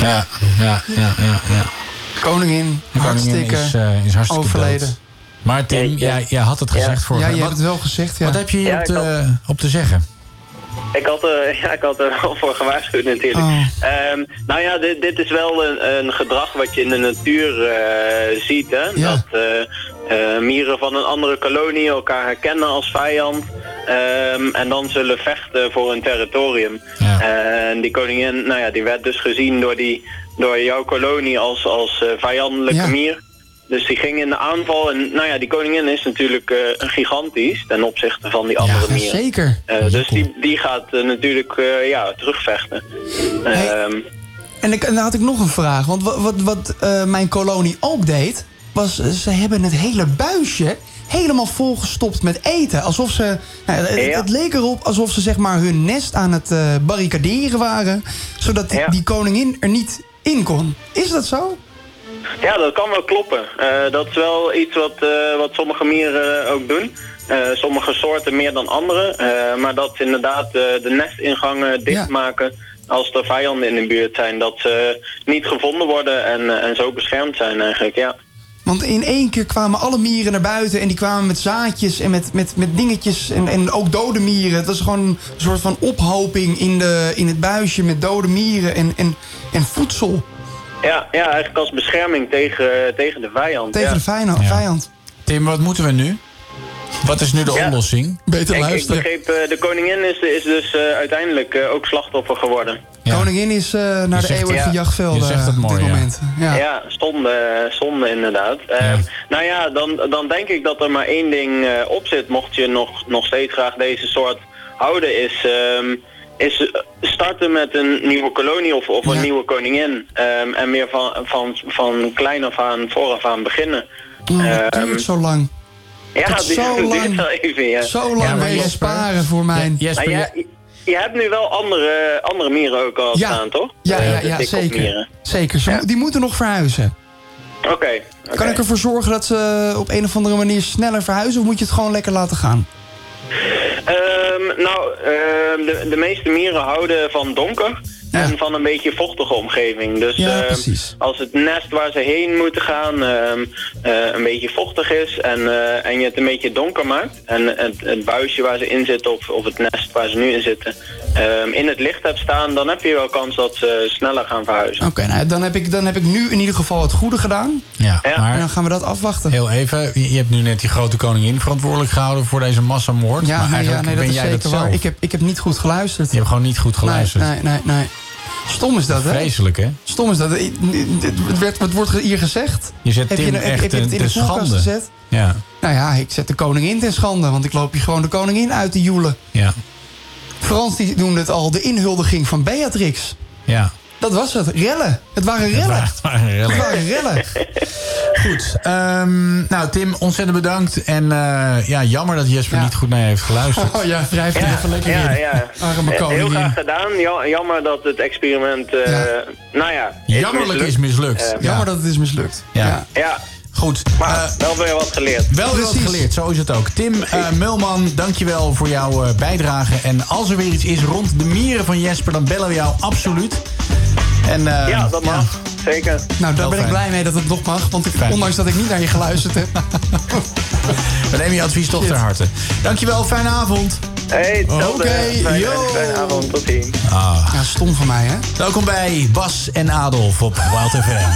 Ja, ja, ja, ja. ja. Koningin, hartstikke is, eh, is hartstikke overleden. dood. Maar Tim, jij, jij had het gezegd vorige Ja, je hebt het wel gezegd, ja. Wat heb je hier Ja, op, te, op te zeggen? Ik had, er, [laughs] ja, ik had er wel voor gewaarschuwd natuurlijk. Oh. Ehm, nou ja, dit, dit is wel een, een gedrag wat je in de natuur eh, ziet. Hè? Dat eh, eh, mieren van een andere kolonie elkaar herkennen als vijand. ehm, en dan zullen vechten voor hun territorium. En die koningin, nou ja, die werd dus gezien door, die, door jouw kolonie als, als eh, vijandelijke Ja. mier. Dus die ging in de aanval. En nou ja, die koningin is natuurlijk eh, gigantisch ten opzichte van die andere mieren. zeker. Eh, dus die, die gaat eh, natuurlijk eh, ja, terugvechten. Ehm, En, ik, en dan had ik nog een vraag. Want wat, wat, wat eh, mijn kolonie ook deed... was ze hebben het hele buisje helemaal volgestopt met eten. Alsof ze... Nou, het, Ja. het leek erop alsof ze zeg maar hun nest aan het eh, barricaderen waren... zodat die, die koningin er niet in kon. Is dat zo? ja, dat kan wel kloppen. Eh, dat is wel iets wat, eh, wat sommige mieren ook doen. Sommige soorten meer dan andere. Maar dat ze inderdaad de nestingangen dichtmaken als er vijanden in de buurt zijn. Dat ze niet gevonden worden en, en zo beschermd zijn eigenlijk, ja. Want in één keer kwamen alle mieren naar buiten... en die kwamen met zaadjes en met, met, met dingetjes en, en ook dode mieren. Het was gewoon een soort van ophoping in, de, in het buisje met dode mieren en, en, en voedsel. Ja, ja, eigenlijk als bescherming tegen, tegen de vijand. Tegen ja. de vijand. vijand. Tim, wat moeten we nu? Wat is nu de Ja. oplossing? Beter Ik, ik luisteren. begreep, eh, de koningin is, is dus eh, uiteindelijk eh, ook slachtoffer geworden. Koningin is eh, naar de eeuwige ja. jachtvelden Je zegt het op dit mooi, ja. moment. Ja. Ja, zonde, zonde inderdaad. Eh, Nou ja, dan, dan denk ik dat er maar één ding eh, op zit, mocht je nog, nog steeds graag deze soort houden, is, ehm, is eh, starten met een nieuwe kolonie of, of een nieuwe koningin. Ehm, en meer van, van, van klein af aan, vooraf aan beginnen. Oh, het Ehm, duurt zo lang. ja, het het duurt, zo [laughs] duurt lang- wel even, ja. Zo lang wil je sparen voor mijn... Nou, ja, je, hebt nu wel andere, andere mieren ook al Ja. staan, toch? Ja, Eh, ja, ja dikkopmieren. zeker. Zeker. Ze Die moeten nog verhuizen. Oké. Kan ik ervoor zorgen dat ze op een of andere manier sneller verhuizen... of moet je het gewoon lekker laten gaan? Ehm, nou, ehm, de, de meeste mieren houden van donker. En van een beetje vochtige omgeving. Dus Ja, ehm, als het nest waar ze heen moeten gaan ehm, eh, een beetje vochtig is en, eh, en je het een beetje donker maakt... en het, het buisje waar ze in zitten of, of het nest waar ze nu in zitten... ehm, in het licht hebt staan, dan heb je wel kans dat ze sneller gaan verhuizen. Oké, nou, dan, heb ik, dan heb ik nu in ieder geval het goede gedaan. Ja, En maar dan gaan we dat afwachten. heel even. Je hebt nu net die grote koningin verantwoordelijk gehouden voor deze massamoord. Ja, maar eigenlijk nee, dat ben is jij zeker dat zelf. waar. Ik heb, ik heb niet goed geluisterd. Je hebt gewoon niet goed geluisterd. Nee, nee, nee. nee. Stom is dat, hè? Vreselijk, hè? Stom is dat. Het, werd, het wordt hier gezegd. Je zet heb Tim je, echt heb je het in de schande. gezet? Ja, Nou ja, ik zet de koningin ten schande. Want ik loop hier gewoon de koningin uit te joelen. ja, Frans die noemde het al de inhuldiging van Beatrix. ja. Dat was het. Rellen. Het waren rellen. het waren rellen. Het waren rellen. [laughs] Goed. ehm, nou, Tim, ontzettend bedankt. En eh, ja, jammer dat Jesper niet goed naar je heeft geluisterd. Oh ja, wrijf er even lekker ja, in. ja. Arme Heel graag gedaan. Ja- Jammer dat het experiment, eh, nou ja... Jammerlijk is mislukt. Eh, Jammer dat het is mislukt. Ja. Ja, Goed. maar wel weer wat geleerd. Wel weer wat geleerd, zo is het ook. Tim eh, Mulman, dankjewel voor jouw eh, bijdrage. En als er weer iets is rond de mieren van Jesper, dan bellen we jou absoluut. En, eh, Ja, dat mag. Zeker. Nou, daar ben ik blij mee dat het nog mag. Want ik, Fijn. ondanks dat ik niet naar je geluisterd heb. We nemen je advies toch ter harte. Dankjewel, fijne avond. Hey. Oké, Fijne- yo. Fijne avond, tot ziens. Ah. Ja, stom van mij, hè? Welkom bij Bas en Adolf op Wild FM.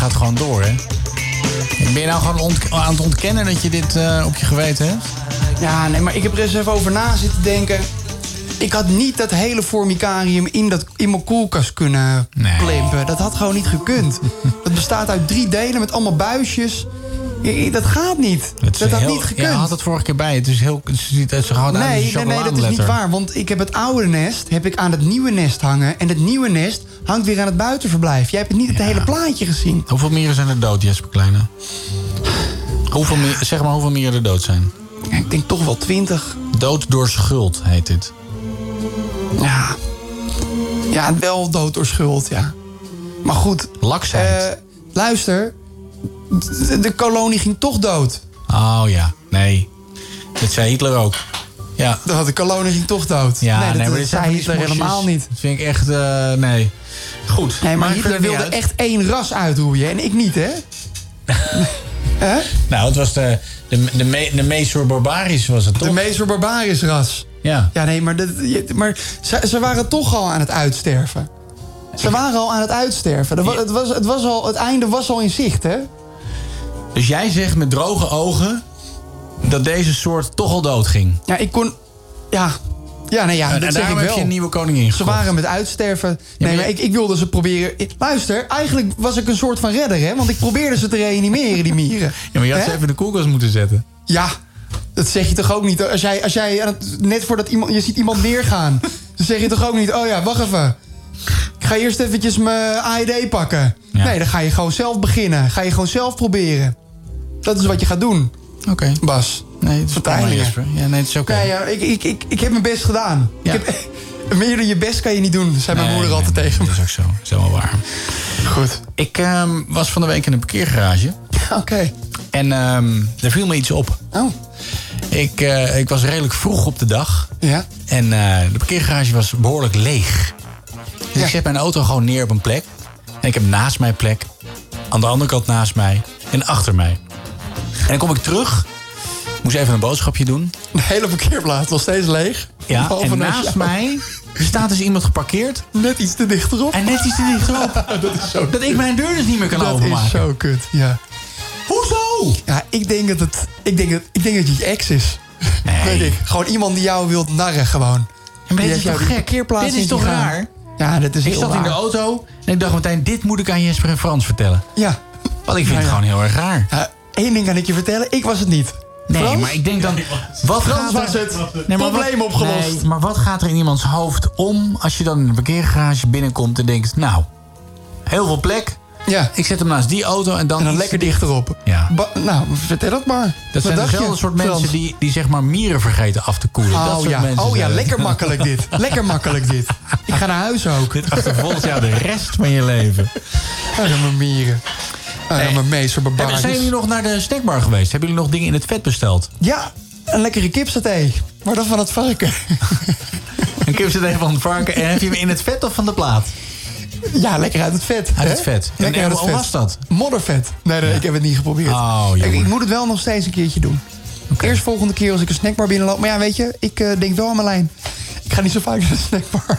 Gaat gewoon door, hè? Ben je nou gewoon ont- aan het ontkennen dat je dit eh, op je geweten hebt? Ja, nee, maar ik heb er eens even over na zitten denken. Ik had niet dat hele formicarium in, dat, in mijn koelkast kunnen klempen. Dat had gewoon niet gekund. [laughs] Het bestaat uit drie delen met allemaal buisjes. Dat gaat niet. Het dat had heel- niet gekund. Ja, had het vorige keer bij. Het is heel... Het ziet uit zo Nee, nee, nee, dat is niet waar. Want ik heb het oude nest heb ik aan het nieuwe nest hangen. En het nieuwe nest hangt weer aan het buitenverblijf. Jij hebt niet het hele plaatje gezien. Hoeveel mieren zijn er dood, Jesper Kleine? Hoeveel mier- zeg maar hoeveel mieren er dood zijn. Ik denk toch wel twintig. Dood door schuld heet dit. Ja. Ja, wel dood door schuld, ja. Maar goed. Laksheid. eh, luister. De, de kolonie ging toch dood. Oh ja, nee. Dat zei Hitler ook. Ja. De, de kolonie ging toch dood. Ja, nee, dat, nee, maar dat zei Hitler helemaal niet. Dat vind ik echt, eh, nee. Goed. Nee, maar Hitler niet wilde echt één ras uitroeien. En ik niet, hè? [laughs] Hè? Nou, het was de, de, de, me, de Mesor Barbaris was het toch? De Mesor Barbaris ras. Ja. Ja, nee, maar, dat, maar ze, ze waren toch al aan het uitsterven. Ze waren al aan het uitsterven. Er wa- het, was, het, was al, het einde was al in zicht, hè? Dus jij zegt met droge ogen dat deze soort toch al dood ging. Ja, ik kon... Ja, ja, nee, ja En- dat daarom ik heb je een nieuwe koningin Ze gekocht. waren met uitsterven. Ja, Nee, maar je- ik, ik wilde ze proberen... ik- luister, eigenlijk was ik een soort van redder, hè? Want ik probeerde ze te reanimeren, die mieren. Ja, maar je had ze even in de koelkast moeten zetten. Ja, dat zeg je toch ook niet. Als jij, als jij net voordat iemand, je ziet iemand neergaan, [laughs] dan zeg je toch ook niet: oh ja, wacht even. Ik ga eerst eventjes mijn AED pakken. Nee, dan ga je gewoon zelf beginnen. Ga je gewoon zelf proberen. Dat is wat je gaat doen. Oké. Bas. Nee, het is. Jesper. Ja, nee, het is oké. Ja, ja, ik, ik, ik, ik heb mijn best gedaan. Ja. Ik heb, [laughs] meer dan je best kan je niet doen, zei mijn Nee, moeder nee, altijd tegen me. Dat is ook zo. Dat is helemaal waar. Goed. Ik ehm, was van de week in een parkeergarage. [laughs] Oké. En ehm er viel me iets op. Oh. Ik, eh, ik was redelijk vroeg op de dag. Ja. En eh, de parkeergarage was behoorlijk leeg. Dus ik zet mijn auto gewoon neer op een plek. En ik heb naast mij plek. Aan de andere kant naast mij. En achter mij. En dan kom ik terug. Moest even een boodschapje doen. De hele parkeerplaats nog steeds leeg. Ja, en naast mij staat dus iemand geparkeerd. Net iets te dichterop. En net iets te dichterop. [laughs] dat is zo Dat ik mijn deur dus niet meer kan dat openmaken. is zo kut, ja. Hoezo? Ja, ik denk dat het... Ik denk dat, ik denk dat je je ex is. Weet ik. Gewoon iemand die jou wilt narren, gewoon. Die dit is toch gek? Dit is toch raar? Ja, dat is Ik heel zat in de raar. auto en ik dacht meteen, dit moet ik aan Jesper en Frans vertellen. Ja. Want ik vind Ja, het gewoon heel erg raar. Eén ding kan ik je vertellen, ik was het niet. Nee, Frans? maar ik denk dan... Wat Frans gaat was er- het. Nee, maar Probleem wat- opgelost. Nee, maar wat gaat er in iemands hoofd om als je dan in een parkeergarage binnenkomt en denkt... Nou, heel veel plek. Ja. Ik zet hem naast die auto en dan... En dan lekker te dichterop. Ja. Ba- nou, vertel het maar. Dat Wat zijn dezelfde soort Frans? mensen die, die zeg maar mieren vergeten af te koelen. dat Oh soort ja, mensen oh ja lekker makkelijk dit. [laughs] Lekker makkelijk dit. Ik ga naar huis ook. Dit achtervolgt jou de rest van je leven. Arme mieren. Arme meester. Zijn jullie nog naar de snackbar geweest? Hebben jullie nog dingen in het vet besteld? Ja, een lekkere kipsaté. Maar dan van het varken. [laughs] Een kipsaté van het varken. En heb je hem in het vet of van de plaat? Ja, lekker uit het vet. Uit hè? het vet. En- Lekker en hoe was dat? Moddervet. Nee, nee, ik heb het niet geprobeerd. Oh, ik, ik moet het wel nog steeds een keertje doen. Eerst volgende keer als ik een snackbar binnenloop. Maar ja, weet je, ik eh, denk wel aan mijn lijn. Ik ga niet zo vaak naar de snackbar.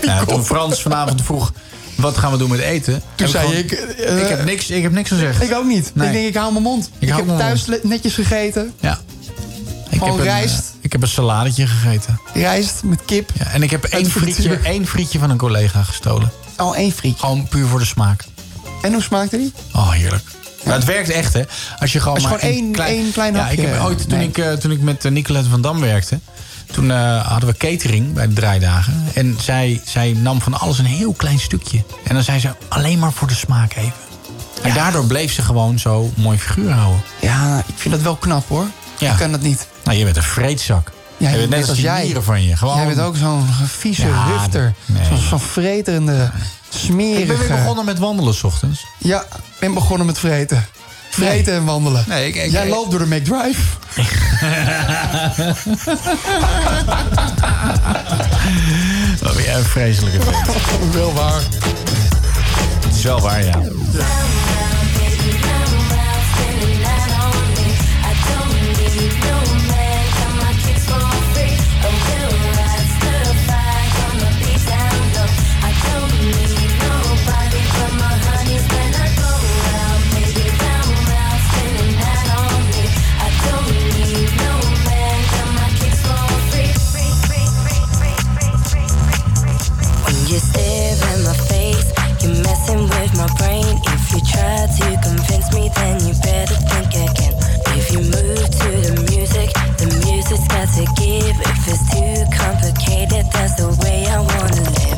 Ja, toen Frans vanavond vroeg, wat gaan we doen met eten? Toen zei gewoon- ik... eh, ik, heb niks, ik heb niks gezegd. Ik ook niet. Nee. Ik denk, ik hou mijn mond. Ik, heb thuis netjes gegeten. Ja. Ik Gewoon heb een, rijst. eh, ik heb een saladetje gegeten. Rijst met kip. Ja, en ik heb één frietje, één frietje van een collega gestolen. Al één frietje. Gewoon puur voor de smaak. En hoe smaakte die? Oh, heerlijk. Maar het werkt echt, hè? Als je gewoon, Als je maar gewoon één- één klein Ja, hapje, ik heb ooit, toen, nee. ik, eh, toen ik met Nicolette van Dam werkte... toen eh, hadden we catering bij de draaidagen. En zij, zij nam van alles een heel klein stukje. En dan zei ze alleen maar voor de smaak even. En daardoor bleef ze gewoon zo mooi figuur houden. Ja, ik vind dat wel knap hoor. Ja. Ik kan dat niet. Nou, je bent een vreedzak. Ja, je bent net als jij. van je. Gewoon... Jij bent ook zo'n vieze Ja, hufter. nee. Zo'n zo'n vreterende, smerige... Ik ben weer begonnen met wandelen s ochtends. Ja, ik ben begonnen met vreten. Vreten en wandelen. Nee, ik- ik- Jij loopt door de McDrive. [laughs] Wat ben jij een vreselijke vent. [laughs] wel waar. Het is wel waar, ja. If you try to convince me, then you better think again. If you move to the music, the music's got to give. If it's too complicated, that's the way I wanna live.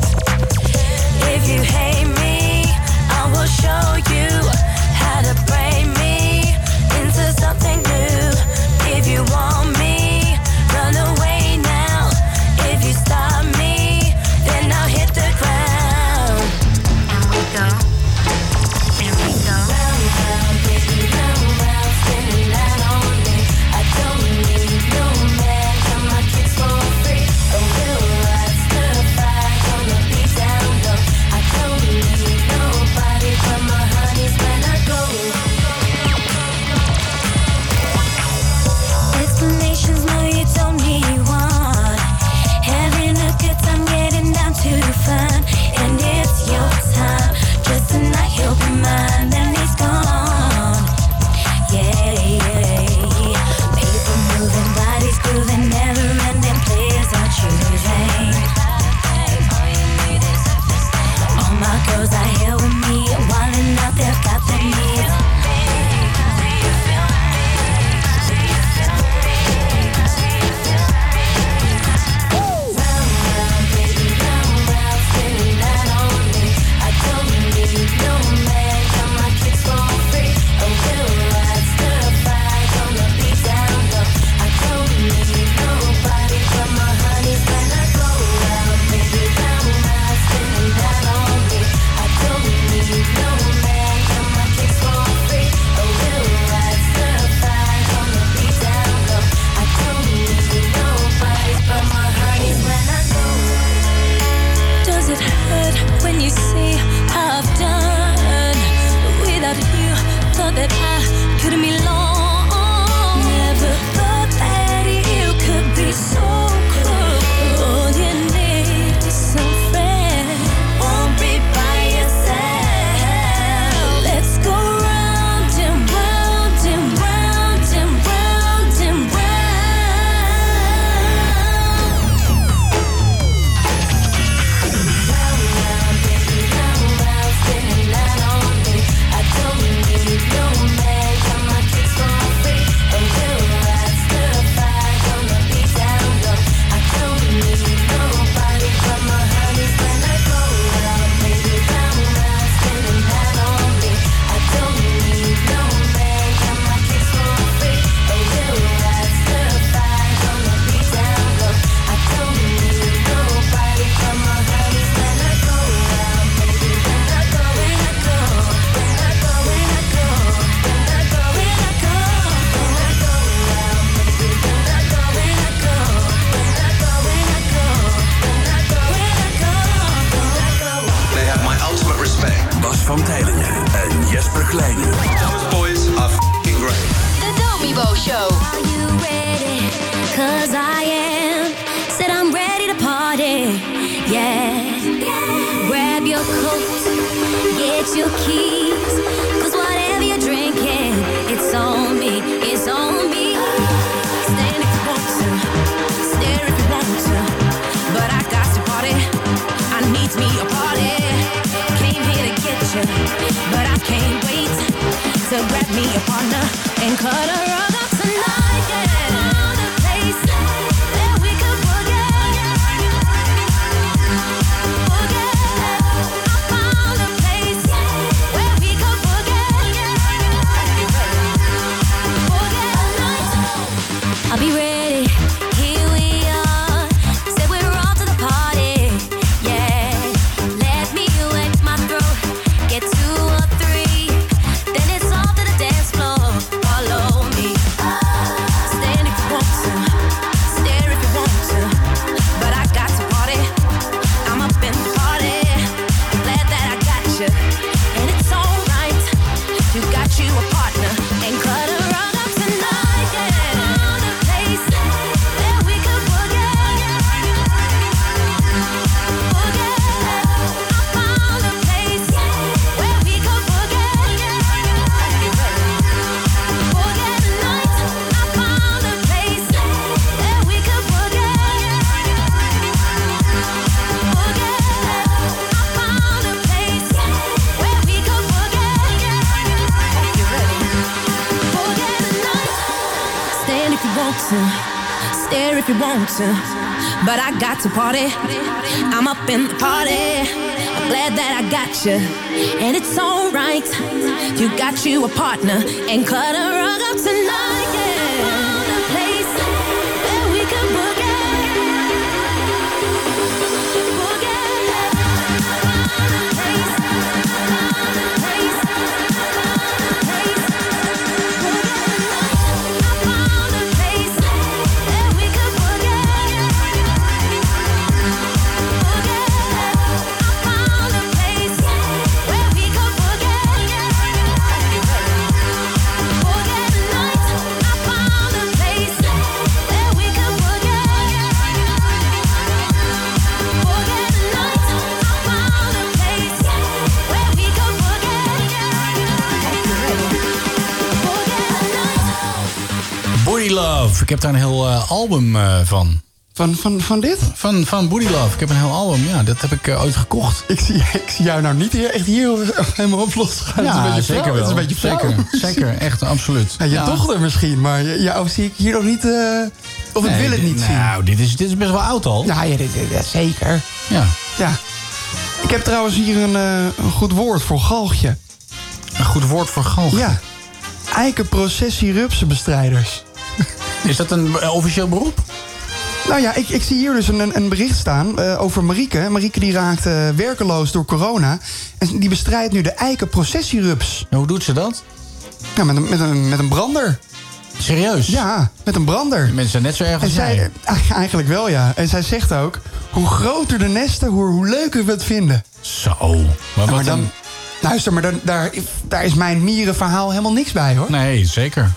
To grab me a partner and cut rug up tonight. I to party. I'm up in the party. I'm glad that I got you. And it's alright. You got you a partner. And cut a rug up tonight. Love. Ik heb daar een heel eh, album eh, van. Van, van, van dit? Van, van Booty Love. Ik heb een heel album, ja. Dat heb ik eh, ooit gekocht. Ik zie, [laughs] ik zie jou nou niet hier, echt hier helemaal op losgaan. Ja, Het is een beetje zeker flauw. wel. Het is een beetje flauw. Zeker, zeker. Echt, absoluut. Ja, je Ja. dochter misschien, maar jou zie ik hier nog niet... of ik wil het niet zien. Nou, dit is, dit is best wel oud al. Ja, ja, dit, dit- ja, zeker. Ja. Ja. Ik heb trouwens hier een, een goed woord voor galgje. Een goed woord voor galgje? Ja. Eikenprocessie-rupsenbestrijders. Is dat een eh, officieel beroep? Nou ja, ik, ik zie hier dus een, een bericht staan eh, over Marieke. Marieke die raakt eh, werkeloos door corona. En die bestrijdt nu de eikenprocessierups. hoe doet ze dat? Ja, met een, met een, met een brander. Serieus? Ja, met een brander. Mensen zijn net zo erg En als zij, [laughs] eigenlijk wel, ja. En zij zegt ook, hoe groter de nesten, hoe, hoe leuker we het vinden. Zo. Maar Nou, wat maar dan, een- luister, maar dan, daar, daar is mijn mierenverhaal helemaal niks bij, hoor. Nee, zeker.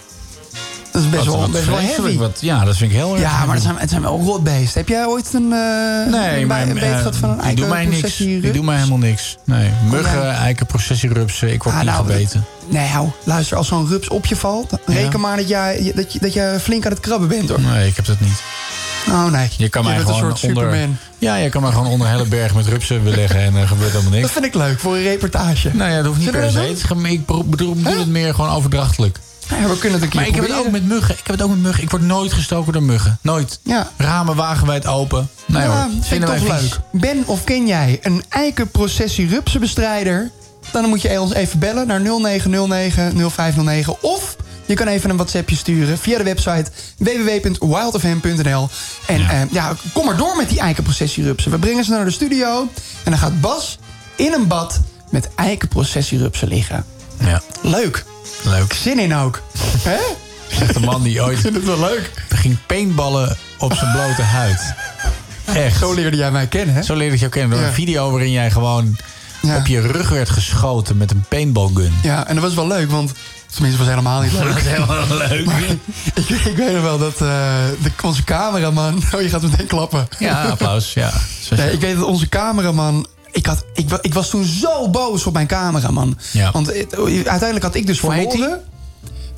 Dat is best Wat- wel, wat best wel heavy. wat- ja, dat vind ik heel erg Ja, maar het zijn, het zijn wel rotbeesten. Heb jij ooit een, eh Nee, een, een beet gehad van een die doen mij niks. Die doen mij helemaal niks. Nee, muggen, jij- eikenprocessierupsen, ik word Ah, niet nou, gebeten. Nee, hou, luister, als zo'n rups op je valt... reken maar dat, jij, dat, je, dat je flink aan het krabben bent, hoor. Nee, ik heb dat niet. Oh, nee. Je kan mij een gewoon soort onder, Superman. Ja, je kan mij gewoon onder een hele berg met rupsen beleggen en er gebeurt helemaal niks. Dat vind ik leuk, voor een reportage. Nou ja, dat hoeft niet Zullen per se. Ik bedoel, bedoel het meer gewoon overdrachtelijk. Ja, we kunnen het een keer Maar ik heb het ook met muggen. Ik heb het ook met muggen. Ik word nooit gestoken door muggen. Nooit. Ja. Ramen wagenwijd open. Nee ja, hoor. vind ik toch vies. leuk. Ben of ken jij een eikenprocessie rupsenbestrijder? Dan moet je ons even bellen naar 0909 0509. Of je kan even een WhatsAppje sturen via de website www.wildfm.nl. En ja. ja, kom maar door met die eikenprocessierupsen. We brengen ze naar de studio. En dan gaat Bas in een bad met eikenprocessierupsen liggen. Ja. Leuk. Leuk. Zin in ook. Hè? Zegt de man die ooit... Ik vind het wel leuk. ging paintballen op zijn blote huid. Echt. Zo leerde jij mij kennen, hè? Zo leerde ik jou kennen. Door Ja. een video waarin jij gewoon op je rug werd geschoten met een paintballgun. Ja, en dat was wel leuk, want... Tenminste, het was helemaal niet leuk. [laughs] Dat was helemaal leuk. Maar ik, ik weet nog wel dat eh, de, onze cameraman... [laughs] Oh, je gaat meteen klappen. Ja, applaus. Ja. Nee, ik weet dat onze cameraman ik, had, ik, wa- ik was toen zo boos op mijn cameraman. Ja. Want het- uiteindelijk had ik dus Hoe verloren.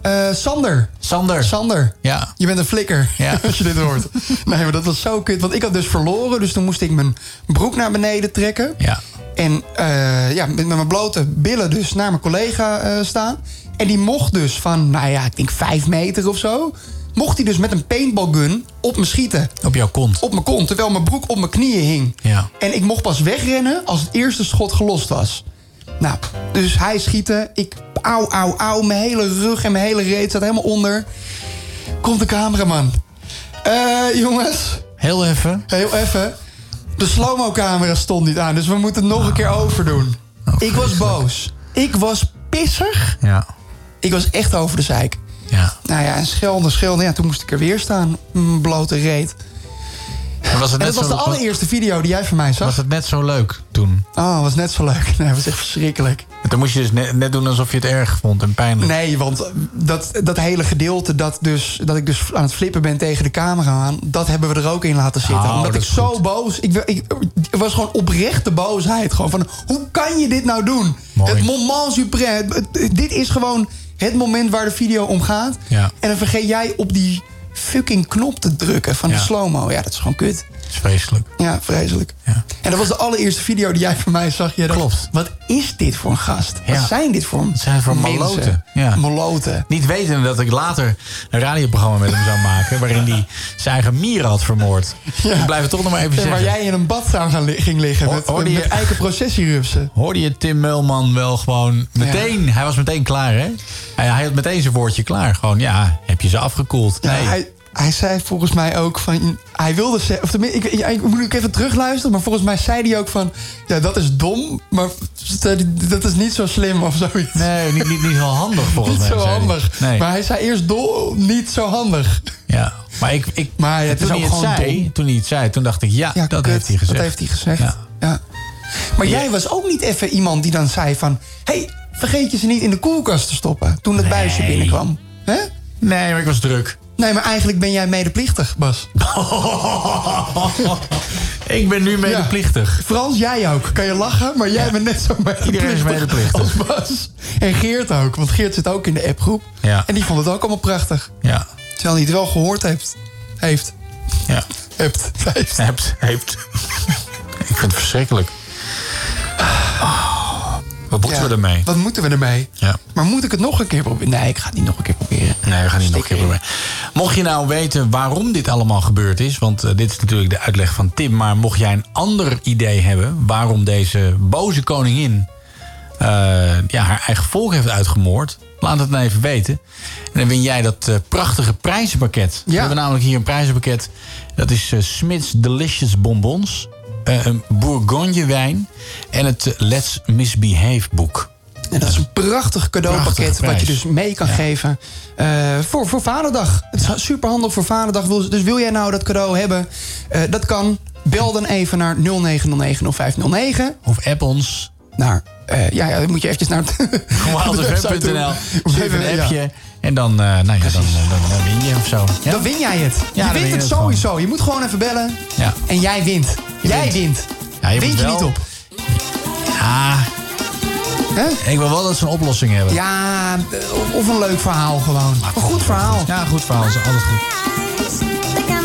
Eh, Sander. Sander. Sander. Ja. Je bent een flikker, Ja. [laughs] als je dit hoort. Nee, maar dat was zo kut. Want ik had dus verloren, dus toen moest ik mijn broek naar beneden trekken. Ja. En eh, ja, met, mijn blote billen dus naar mijn collega eh, staan. En die mocht dus van, nou ja, ik denk vijf meter of zo... mocht hij dus met een paintballgun op me schieten. Op jouw kont? Op mijn kont, terwijl mijn broek op mijn knieën hing. Ja. En ik mocht pas wegrennen als het eerste schot gelost was. Nou, dus hij schieten. Ik, auw, auw, auw. Mijn hele rug en mijn hele reet staat helemaal onder. Komt de cameraman. Eh, jongens. Heel even. Heel even. De slow-mo-camera stond niet aan, dus we moeten het nog een keer overdoen. ik was boos. Ik was pissig. Ja. Ik was echt over de zeik. Ja. Nou ja, en schelden, schelden. Ja, toen moest ik er weer staan. Blote reet. En was het En net dat was de allereerste video die jij van mij zag. Was het net zo leuk toen? Oh, was net zo leuk. Nee, was echt verschrikkelijk. En toen moest je dus net, net doen alsof je het erg vond en pijnlijk. Nee, want dat, dat hele gedeelte dat, dus, dat ik dus aan het flippen ben tegen de camera aan... dat hebben we er ook in laten zitten. Oh, Omdat dat ik zo boos... Ik, ik, het was gewoon oprechte boosheid. Gewoon van, hoe kan je dit nou doen? Het moment suprême. Dit is gewoon het moment waar de video om gaat. Ja. En dan vergeet jij op die fucking knop te drukken van de slow-mo. Ja, dat is gewoon kut. Dat is vreselijk. Ja, vreselijk. En dat was de allereerste video die jij van mij zag. Je dacht, Klopt. Wat is dit voor een gast? Wat Ja. zijn dit voor Het zijn voor maloten. Ja. Maloten. Niet wetende dat ik later een radioprogramma met hem zou maken... waarin hij zijn eigen mieren had vermoord. Ik blijf het toch nog maar even En zeggen. waar jij in een badzaal ging liggen met, hoorde je- met eikenprocessierupsen. Hoorde je Tim Meulman wel gewoon meteen... Hij was meteen klaar, hè? Hij, hij had meteen zijn woordje klaar. Gewoon, ja, heb je ze afgekoeld? Ja, Nee. hij, hij zei volgens mij ook van... Hij wilde zeggen... Of tenminste, ik, ik, ik moet ik even terugluisteren. Maar volgens mij zei hij ook van... Ja, dat is dom, maar dat is niet zo slim of zoiets. Nee, niet, niet, niet zo handig volgens niet mij. zo zei hij. handig. Nee. Maar hij zei eerst dom, niet zo handig. Ja, maar, ik, ik, Maar ja, het toen, is hij ook het gewoon zei, dom. toen hij het zei, toen dacht ik, ja, dat kut, heeft hij gezegd. Dat heeft hij gezegd. Ja. Ja. Maar jij was ook niet even iemand die dan zei van... hey, vergeet je ze niet in de koelkast te stoppen toen het buisje binnenkwam. Hè? Nee, maar ik was druk. Nee, maar eigenlijk ben jij medeplichtig, Bas. [laughs] ik ben nu medeplichtig. Frans, jij ook. Kan je lachen, maar jij bent net zo medeplichtig. Iedereen is medeplichtig. Als Bas. En Geert ook, want Geert zit ook in de appgroep. Ja. En die vond het ook allemaal prachtig. Ja. Terwijl hij het wel gehoord heeft. Heeft. Ja. Hebt. Heeft. Hebt. Heeft. ik vind het verschrikkelijk. Wat moeten Ja, we ermee? Wat moeten we ermee? Ja. Maar moet ik het nog een keer proberen? Nee, ik ga het niet nog een keer proberen. Nee, we gaan niet nog een keer proberen. Mocht je nou weten waarom dit allemaal gebeurd is... want eh, dit is natuurlijk de uitleg van Tim... maar mocht jij een ander idee hebben... waarom deze boze koningin eh, ja, haar eigen volk heeft uitgemoord... laat het dan even weten. En dan win jij dat eh, prachtige prijzenpakket. We hebben namelijk hier een prijzenpakket. Dat is Smith's Delicious Bonbons... eh, een Bourgogne wijn... en het eh, Let's Misbehave boek. En dat is een prachtig cadeaupakket wat je dus mee kan geven eh, voor, voor Vaderdag. Het is super handig voor Vaderdag. Dus wil jij nou dat cadeau hebben? Eh, dat kan. Bel dan even naar 09090509. Of app ons. Naar, eh, ja, ja, dan moet je eventjes naar het [laughs] wildfm.nl. Stuur een Ja. appje. En dan, eh, nou ja, dan, eh, dan, dan win je of zo. Ja? Dan win jij het. Ja, je win wint het het sowieso. Je moet gewoon even bellen. Ja. En jij wint. jij wint. Ja, je wint je wel- niet op. Ja. Ik wil wel dat ze een oplossing hebben. Ja, eh, of een leuk verhaal gewoon. Een goed verhaal. Ja, een goed verhaal. Is altijd goed.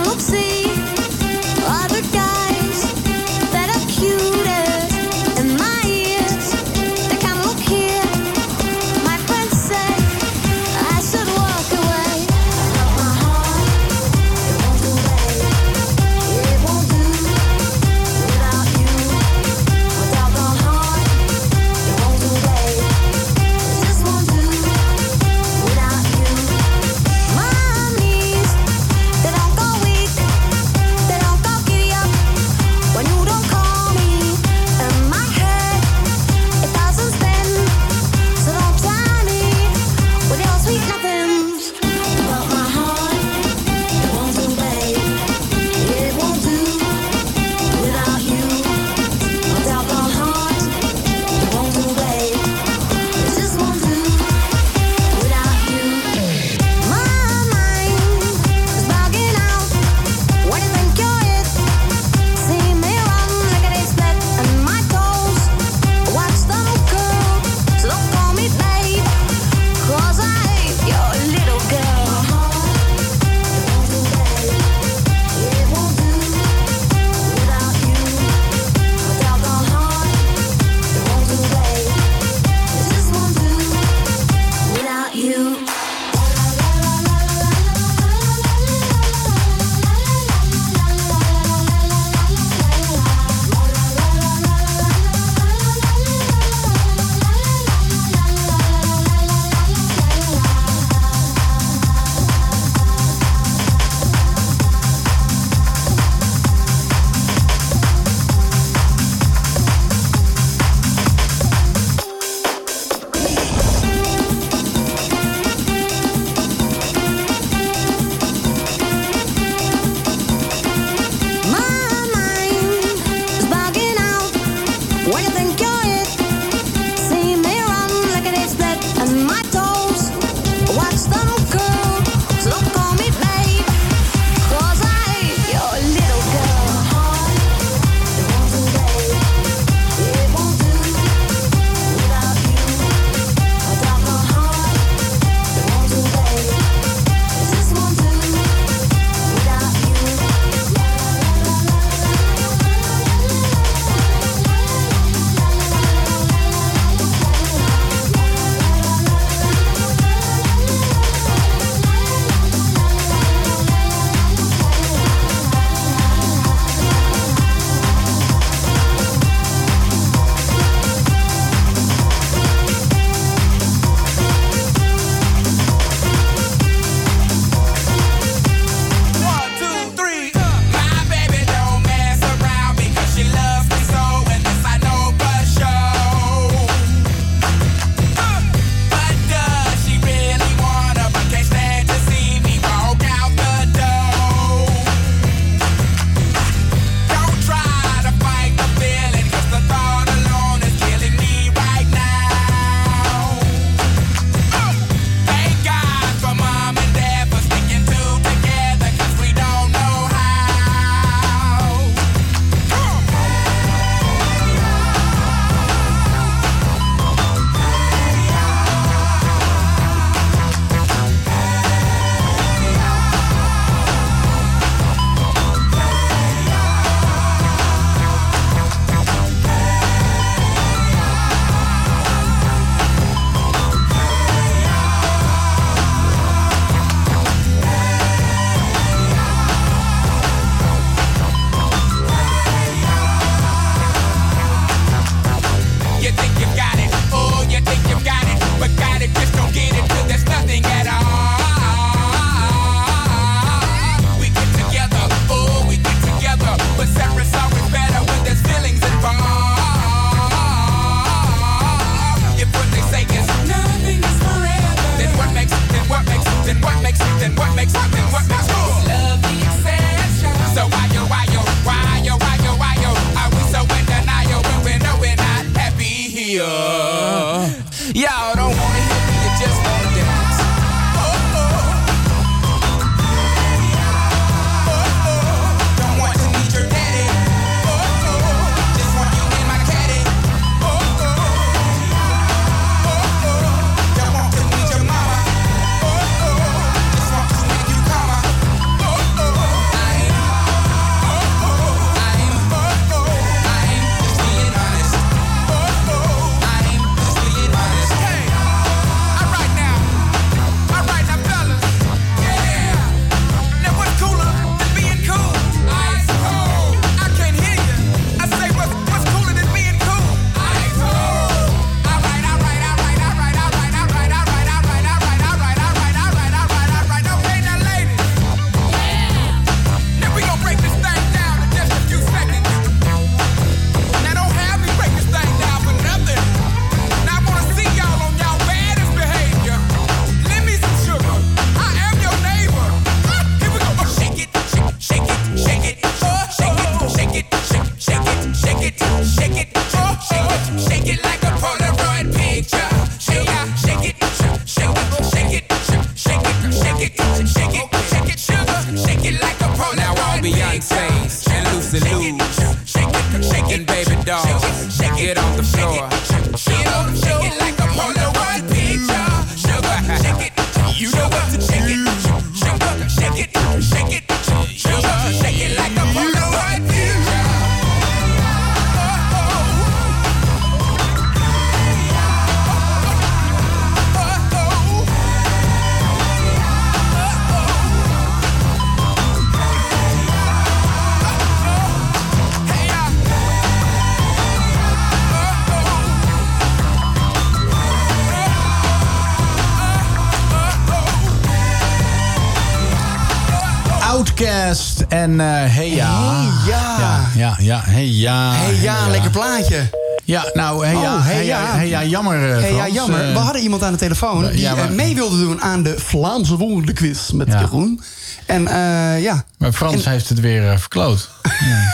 Ja, ja. Hey Ja. Hey ja, lekker plaatje. Ja, nou, Hey Ja. Oh, hey hey, ja. ja. Hey Ja, jammer eh, Hey, ja, jammer. Eh, We hadden iemand aan de telefoon die ja, maar- eh, mee wilde doen aan de Vlaamse woordenquiz met Ja. Jeroen. En eh, ja. Maar Frans heeft het weer eh, verkloot. Ja.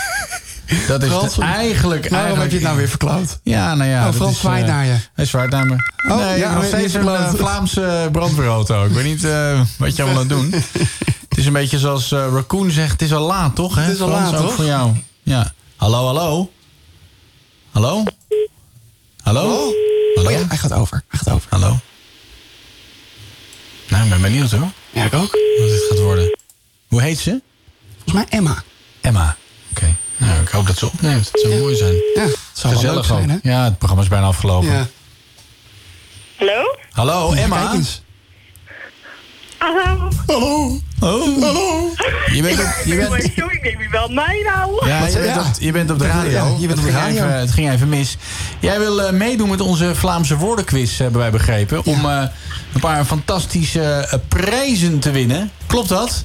[laughs] Dat is Frans, eigenlijk... Waarom eigenlijk... heb je het nou weer verkloot? Ja, nou ja. Oh, Frans zwaait eh, naar je. Hij zwaait naar me. Oh, nee, ja, nog steeds een eh, Vlaamse brandweerauto. Ik weet niet eh, wat je allemaal aan het doen. [laughs] Het is een beetje zoals eh, Raccoon zegt, het is al laat, toch? Hè? Het is al Frans, laat, ook toch? voor jou. Ja. Hallo, hallo? Hallo? Hallo? Oh. Hallo? Oh ja, hij gaat over. Hij gaat over. Hallo? Nou, ik ben benieuwd hoor. Ja, ik ook. Wat dit gaat worden. Hoe heet ze? Volgens mij Emma. Emma. Oké. Nou, ik hoop dat ze opneemt. Het zou mooi zijn. Ja, het zou wel leuk Gezellig zijn, hè? Ja, het programma is bijna afgelopen. Ja. Hallo? Hallo, Emma. Kijk eens. Hallo. Hallo. Oh. Hallo. Je bent op, je [laughs] bent, Sorry, neem je wel mij nou? ja, je, bent op, je bent op de radio. Je bent op de Het ging radio. Even, het ging even mis. Jij wil eh, meedoen met onze Vlaamse woordenquiz, hebben wij begrepen. Om eh, een paar fantastische eh, prijzen te winnen. Klopt dat?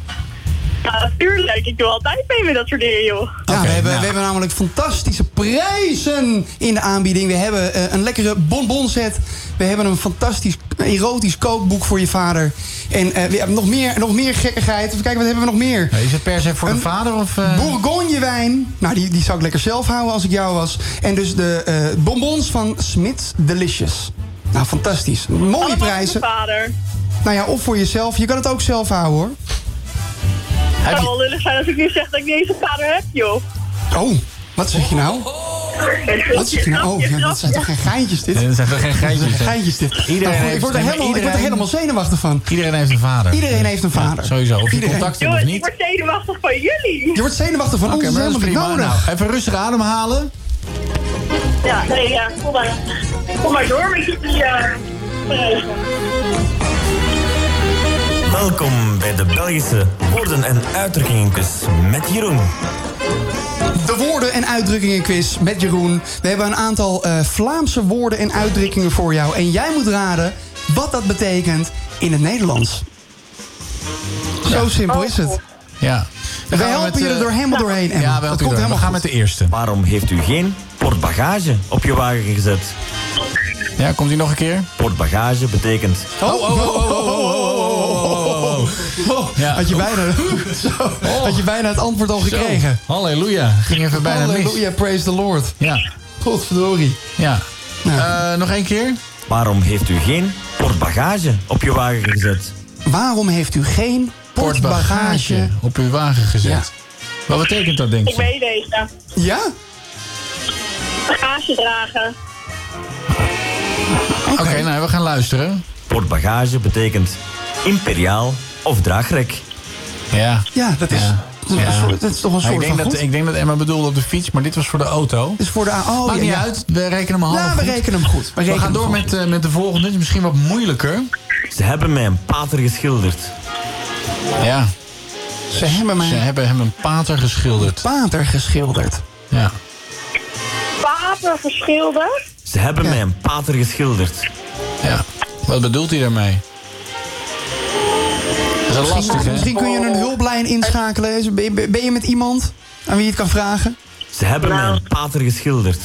Ja, tuurlijk. Ik doe altijd mee met dat soort dingen, joh. Ja, we, hebben, nou. we hebben namelijk fantastische prijzen in de aanbieding. We hebben eh, een lekkere bonbonset. We hebben een fantastisch erotisch kookboek voor je vader. En eh, we hebben nog meer, nog meer gekkigheid. Even kijken, wat hebben we nog meer? Is het per se voor de Een vader? Of, eh? Bourgogne wijn. Nou, die, die zou ik lekker zelf houden als ik jou was. En dus de eh, bonbons van Smith's Delicious. Nou, fantastisch. Mooie Allemaal voor prijzen. mijn vader. Nou ja, of voor jezelf. Je kan het ook zelf houden, hoor. Het zou je- wel lullig zijn als ik nu zeg dat ik niet eens een vader heb, joh. Oh, wat zeg je nou? Wat zeg je nou? Oh, ja, dat zijn toch geen geintjes, dit? Nee, dat zijn toch geen geintjes, Dat zijn hè? geen geintjes, dit. Iedereen Nou, ik, word er helemaal, ik word er iedereen- helemaal zenuwachtig van. Iedereen heeft een vader. Iedereen heeft een vader. Ja, sowieso. Of je Iedereen. contact hebt of Jongens, ik niet. word zenuwachtig van jullie. Je wordt zenuwachtig van ons, Oké, dat is maar dat is helemaal niet nodig. Nou, even rustig ademhalen. Ja, nee, ja, kom maar. Kom maar door met jullie eh, prijzen. Welkom bij de Belgische woorden- en uitdrukkingenquiz met Jeroen. De woorden- en uitdrukkingenquiz met Jeroen. We hebben een aantal eh, Vlaamse woorden en uitdrukkingen voor jou. En jij moet raden wat dat betekent in het Nederlands. Zo simpel is het. Ja. We helpen met, je er eh, door helemaal doorheen, Emma. Ja, we Dat helpen komt door. We helemaal gaan goed. met de eerste. Waarom heeft u geen portbagage op je wagen gezet? Ja, komt die nog een keer? Portbagage betekent... Oh, oh, oh, oh, oh, oh, oh, oh. Oh, Ja. Had, je bijna, [laughs] zo, had je bijna het antwoord al gekregen. Zo, halleluja. Ging even bijna mis. Halleluja, praise the Lord. Ja. Godverdorie. Ja. Nou. Eh, nog één keer? Waarom heeft u geen portbagage op je wagen gezet? Waarom heeft u geen portbagage? op uw wagen gezet. Wat betekent dat, denk Ik je? weet deze. Ja? Bagage dragen. Oké, nou, we gaan luisteren. Portbagage betekent imperiaal of draagrek. Ja. Ja, dat is, dat is, een soort- dat is toch een soort ik denk van dat, goed. Ik denk dat Emma bedoelde op de fiets, maar dit was voor de auto. is voor de... Oh, Maakt ja, niet ja. uit, we rekenen hem half Ja, we goed. rekenen hem goed. We, gaan door met, eh, met de volgende. Het is misschien wat moeilijker. Ze hebben mij een pater geschilderd. Ja. Ze hebben mij Ze hebben hem een pater geschilderd. pater geschilderd. Ja. Papen geschilderd. Ze hebben mij een pater geschilderd. ja. Wat bedoelt hij daarmee? Dat is wel lastig, hè? Misschien kun je een hulplijn inschakelen. Is- Ben je, ben je met iemand aan wie je het kan vragen? Ze hebben mij een pater geschilderd.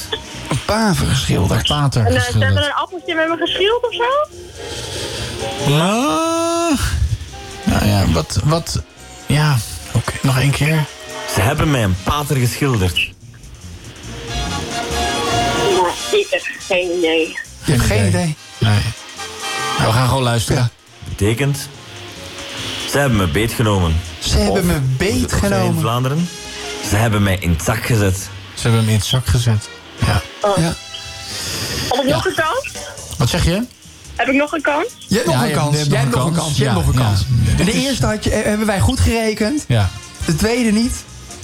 Een paver geschilderd. Pater En eh, ze hebben geschilderd. een appeltje met me geschild of zo? Ah. Nou ja, wat... wat ja, oké. Nog één keer. Ze hebben mij een pater geschilderd. Nee, ik heb geen idee. Je hebt geen idee. Nee. Nou, we gaan gewoon luisteren. Betekent... Ze hebben me beetgenomen. Ze hebben me beet In genomen. Vlaanderen. Ze hebben mij in het zak gezet. Ze hebben hem in het zak gezet. Ja. Ja. ik nog een kans? Wat zeg je? Heb ik nog een kans? Jij hebt nog een kans. je hebt Jij nog hebt nog een kans. kans. Jij hebt nog een kans. De eerste had je, eh, hebben wij goed gerekend. Ja. De tweede niet.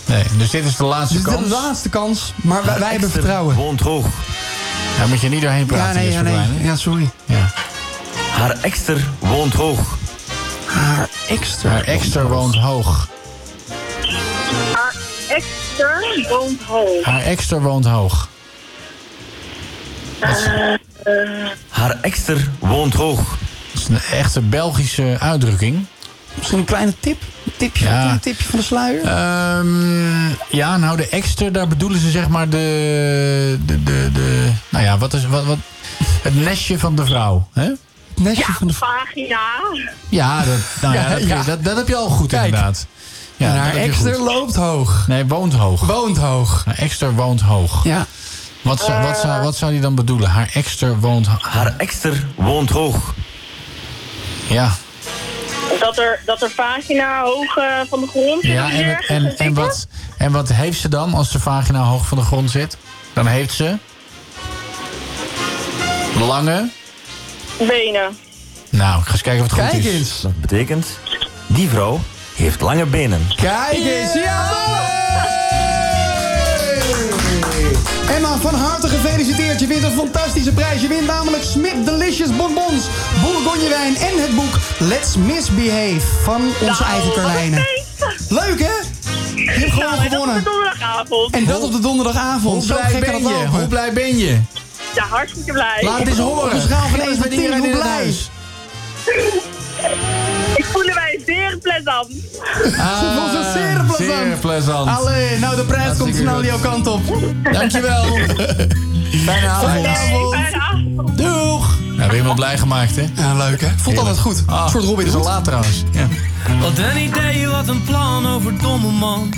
Nee, dus dit is de laatste Dus dit kans. is de laatste kans. Maar wij, wij hebben vertrouwen. woont hoog. Daar moet je niet doorheen praten. Ja, nee, ja, nee. Ja, sorry. Ja. Haar ekster woont hoog. Haar ekster. Haar ekster woont hoog. Haar extra woont hoog. Haar ekster woont hoog. Eh, eh, Haar ekster woont hoog. Dat is een echte Belgische uitdrukking. Misschien een kleine tip? Een tipje, Ja. een tipje van de sluier? Ehm, ja, nou de ekster, daar bedoelen ze zeg maar de... de, de, de nou ja, wat is... Wat, wat, het nestje van de vrouw. Hè? Nestje van de vagina. Ja, dat, nou ja, [laughs] Ja, dat, ja. Dat, dat heb je al goed Kijk. inderdaad. Ja, en haar goed. loopt hoog. Nee, woont hoog. Woont hoog. Haar ekster woont hoog. Ja. Wat zou, wat, zou, wat zou die dan bedoelen? Haar ekster woont hoog. Haar ekster woont hoog. Ja. Dat er, dat er vagina hoog eh, van de grond is. ja en, en, en, wat, en wat heeft ze dan als de vagina hoog van de grond zit? Dan heeft ze... Lange... Benen. Nou, ik ga eens kijken of het goed Kijk is. eens. Dat betekent, die vrouw heeft lange benen. Kijk eens. Ja! Emma, van harte gefeliciteerd. Je wint een fantastische prijs. Je wint namelijk Smith Delicious Bonbons, Bourgogne wijn en het boek Let's Misbehave van onze Nou, eigen wat Carlijne. Leuk hè? Je hebt gewoon Nou, en dat op gewonnen. de donderdagavond. En dat op de donderdagavond. Hoe blij ben je? lopen. Hoe blij ben je? Ja, hartstikke blij. Laat het eens Op horen. een schaal van Geef 1 tot eens 10, bij hoe iedereen in blij? huis. [laughs] Ik voel mij zeer plezant. Ze vond het zeer plezant. Ah, Zeer plezant. Allee, nou de prijs komt snel goed. jouw kant op. Dankjewel. [laughs] Fijne avond. Fijne avond. Fijne avond. Doeg. Nou, weer iemand blij gemaakt, hè? Ja, leuk hè? Vond altijd goed. Ah, Een soort Robin is al laat trouwens. Ja. Wat een idee, wat een plan over domme man.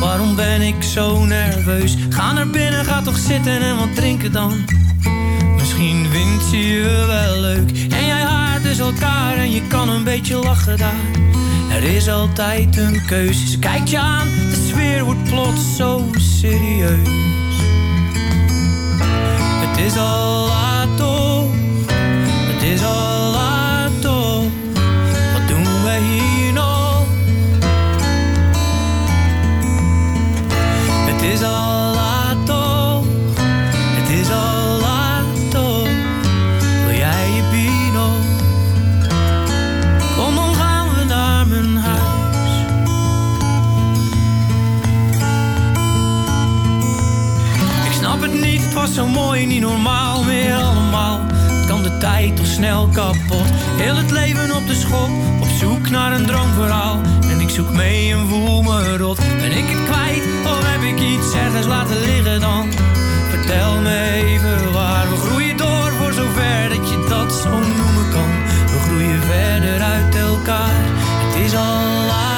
Waarom ben ik zo nerveus? Ga naar binnen, ga toch zitten en wat drinken dan. Misschien vindt ze je wel leuk. En jij haart dus elkaar en je kan een beetje lachen daar. Er is altijd een keuze. Ze kijkt je aan, de sfeer wordt plots zo serieus. Het is al laat toch, het is al was zo mooi, niet normaal meer allemaal. Kan de tijd toch snel kapot? Heel het leven op de schop, op zoek naar een droomverhaal. En ik zoek mee en voel me rot. Ben ik het kwijt of heb ik iets ergens laten liggen dan? Vertel me even waar we groeien door voor zover dat je dat zo noemen kan. We groeien verder uit elkaar. Het is al laat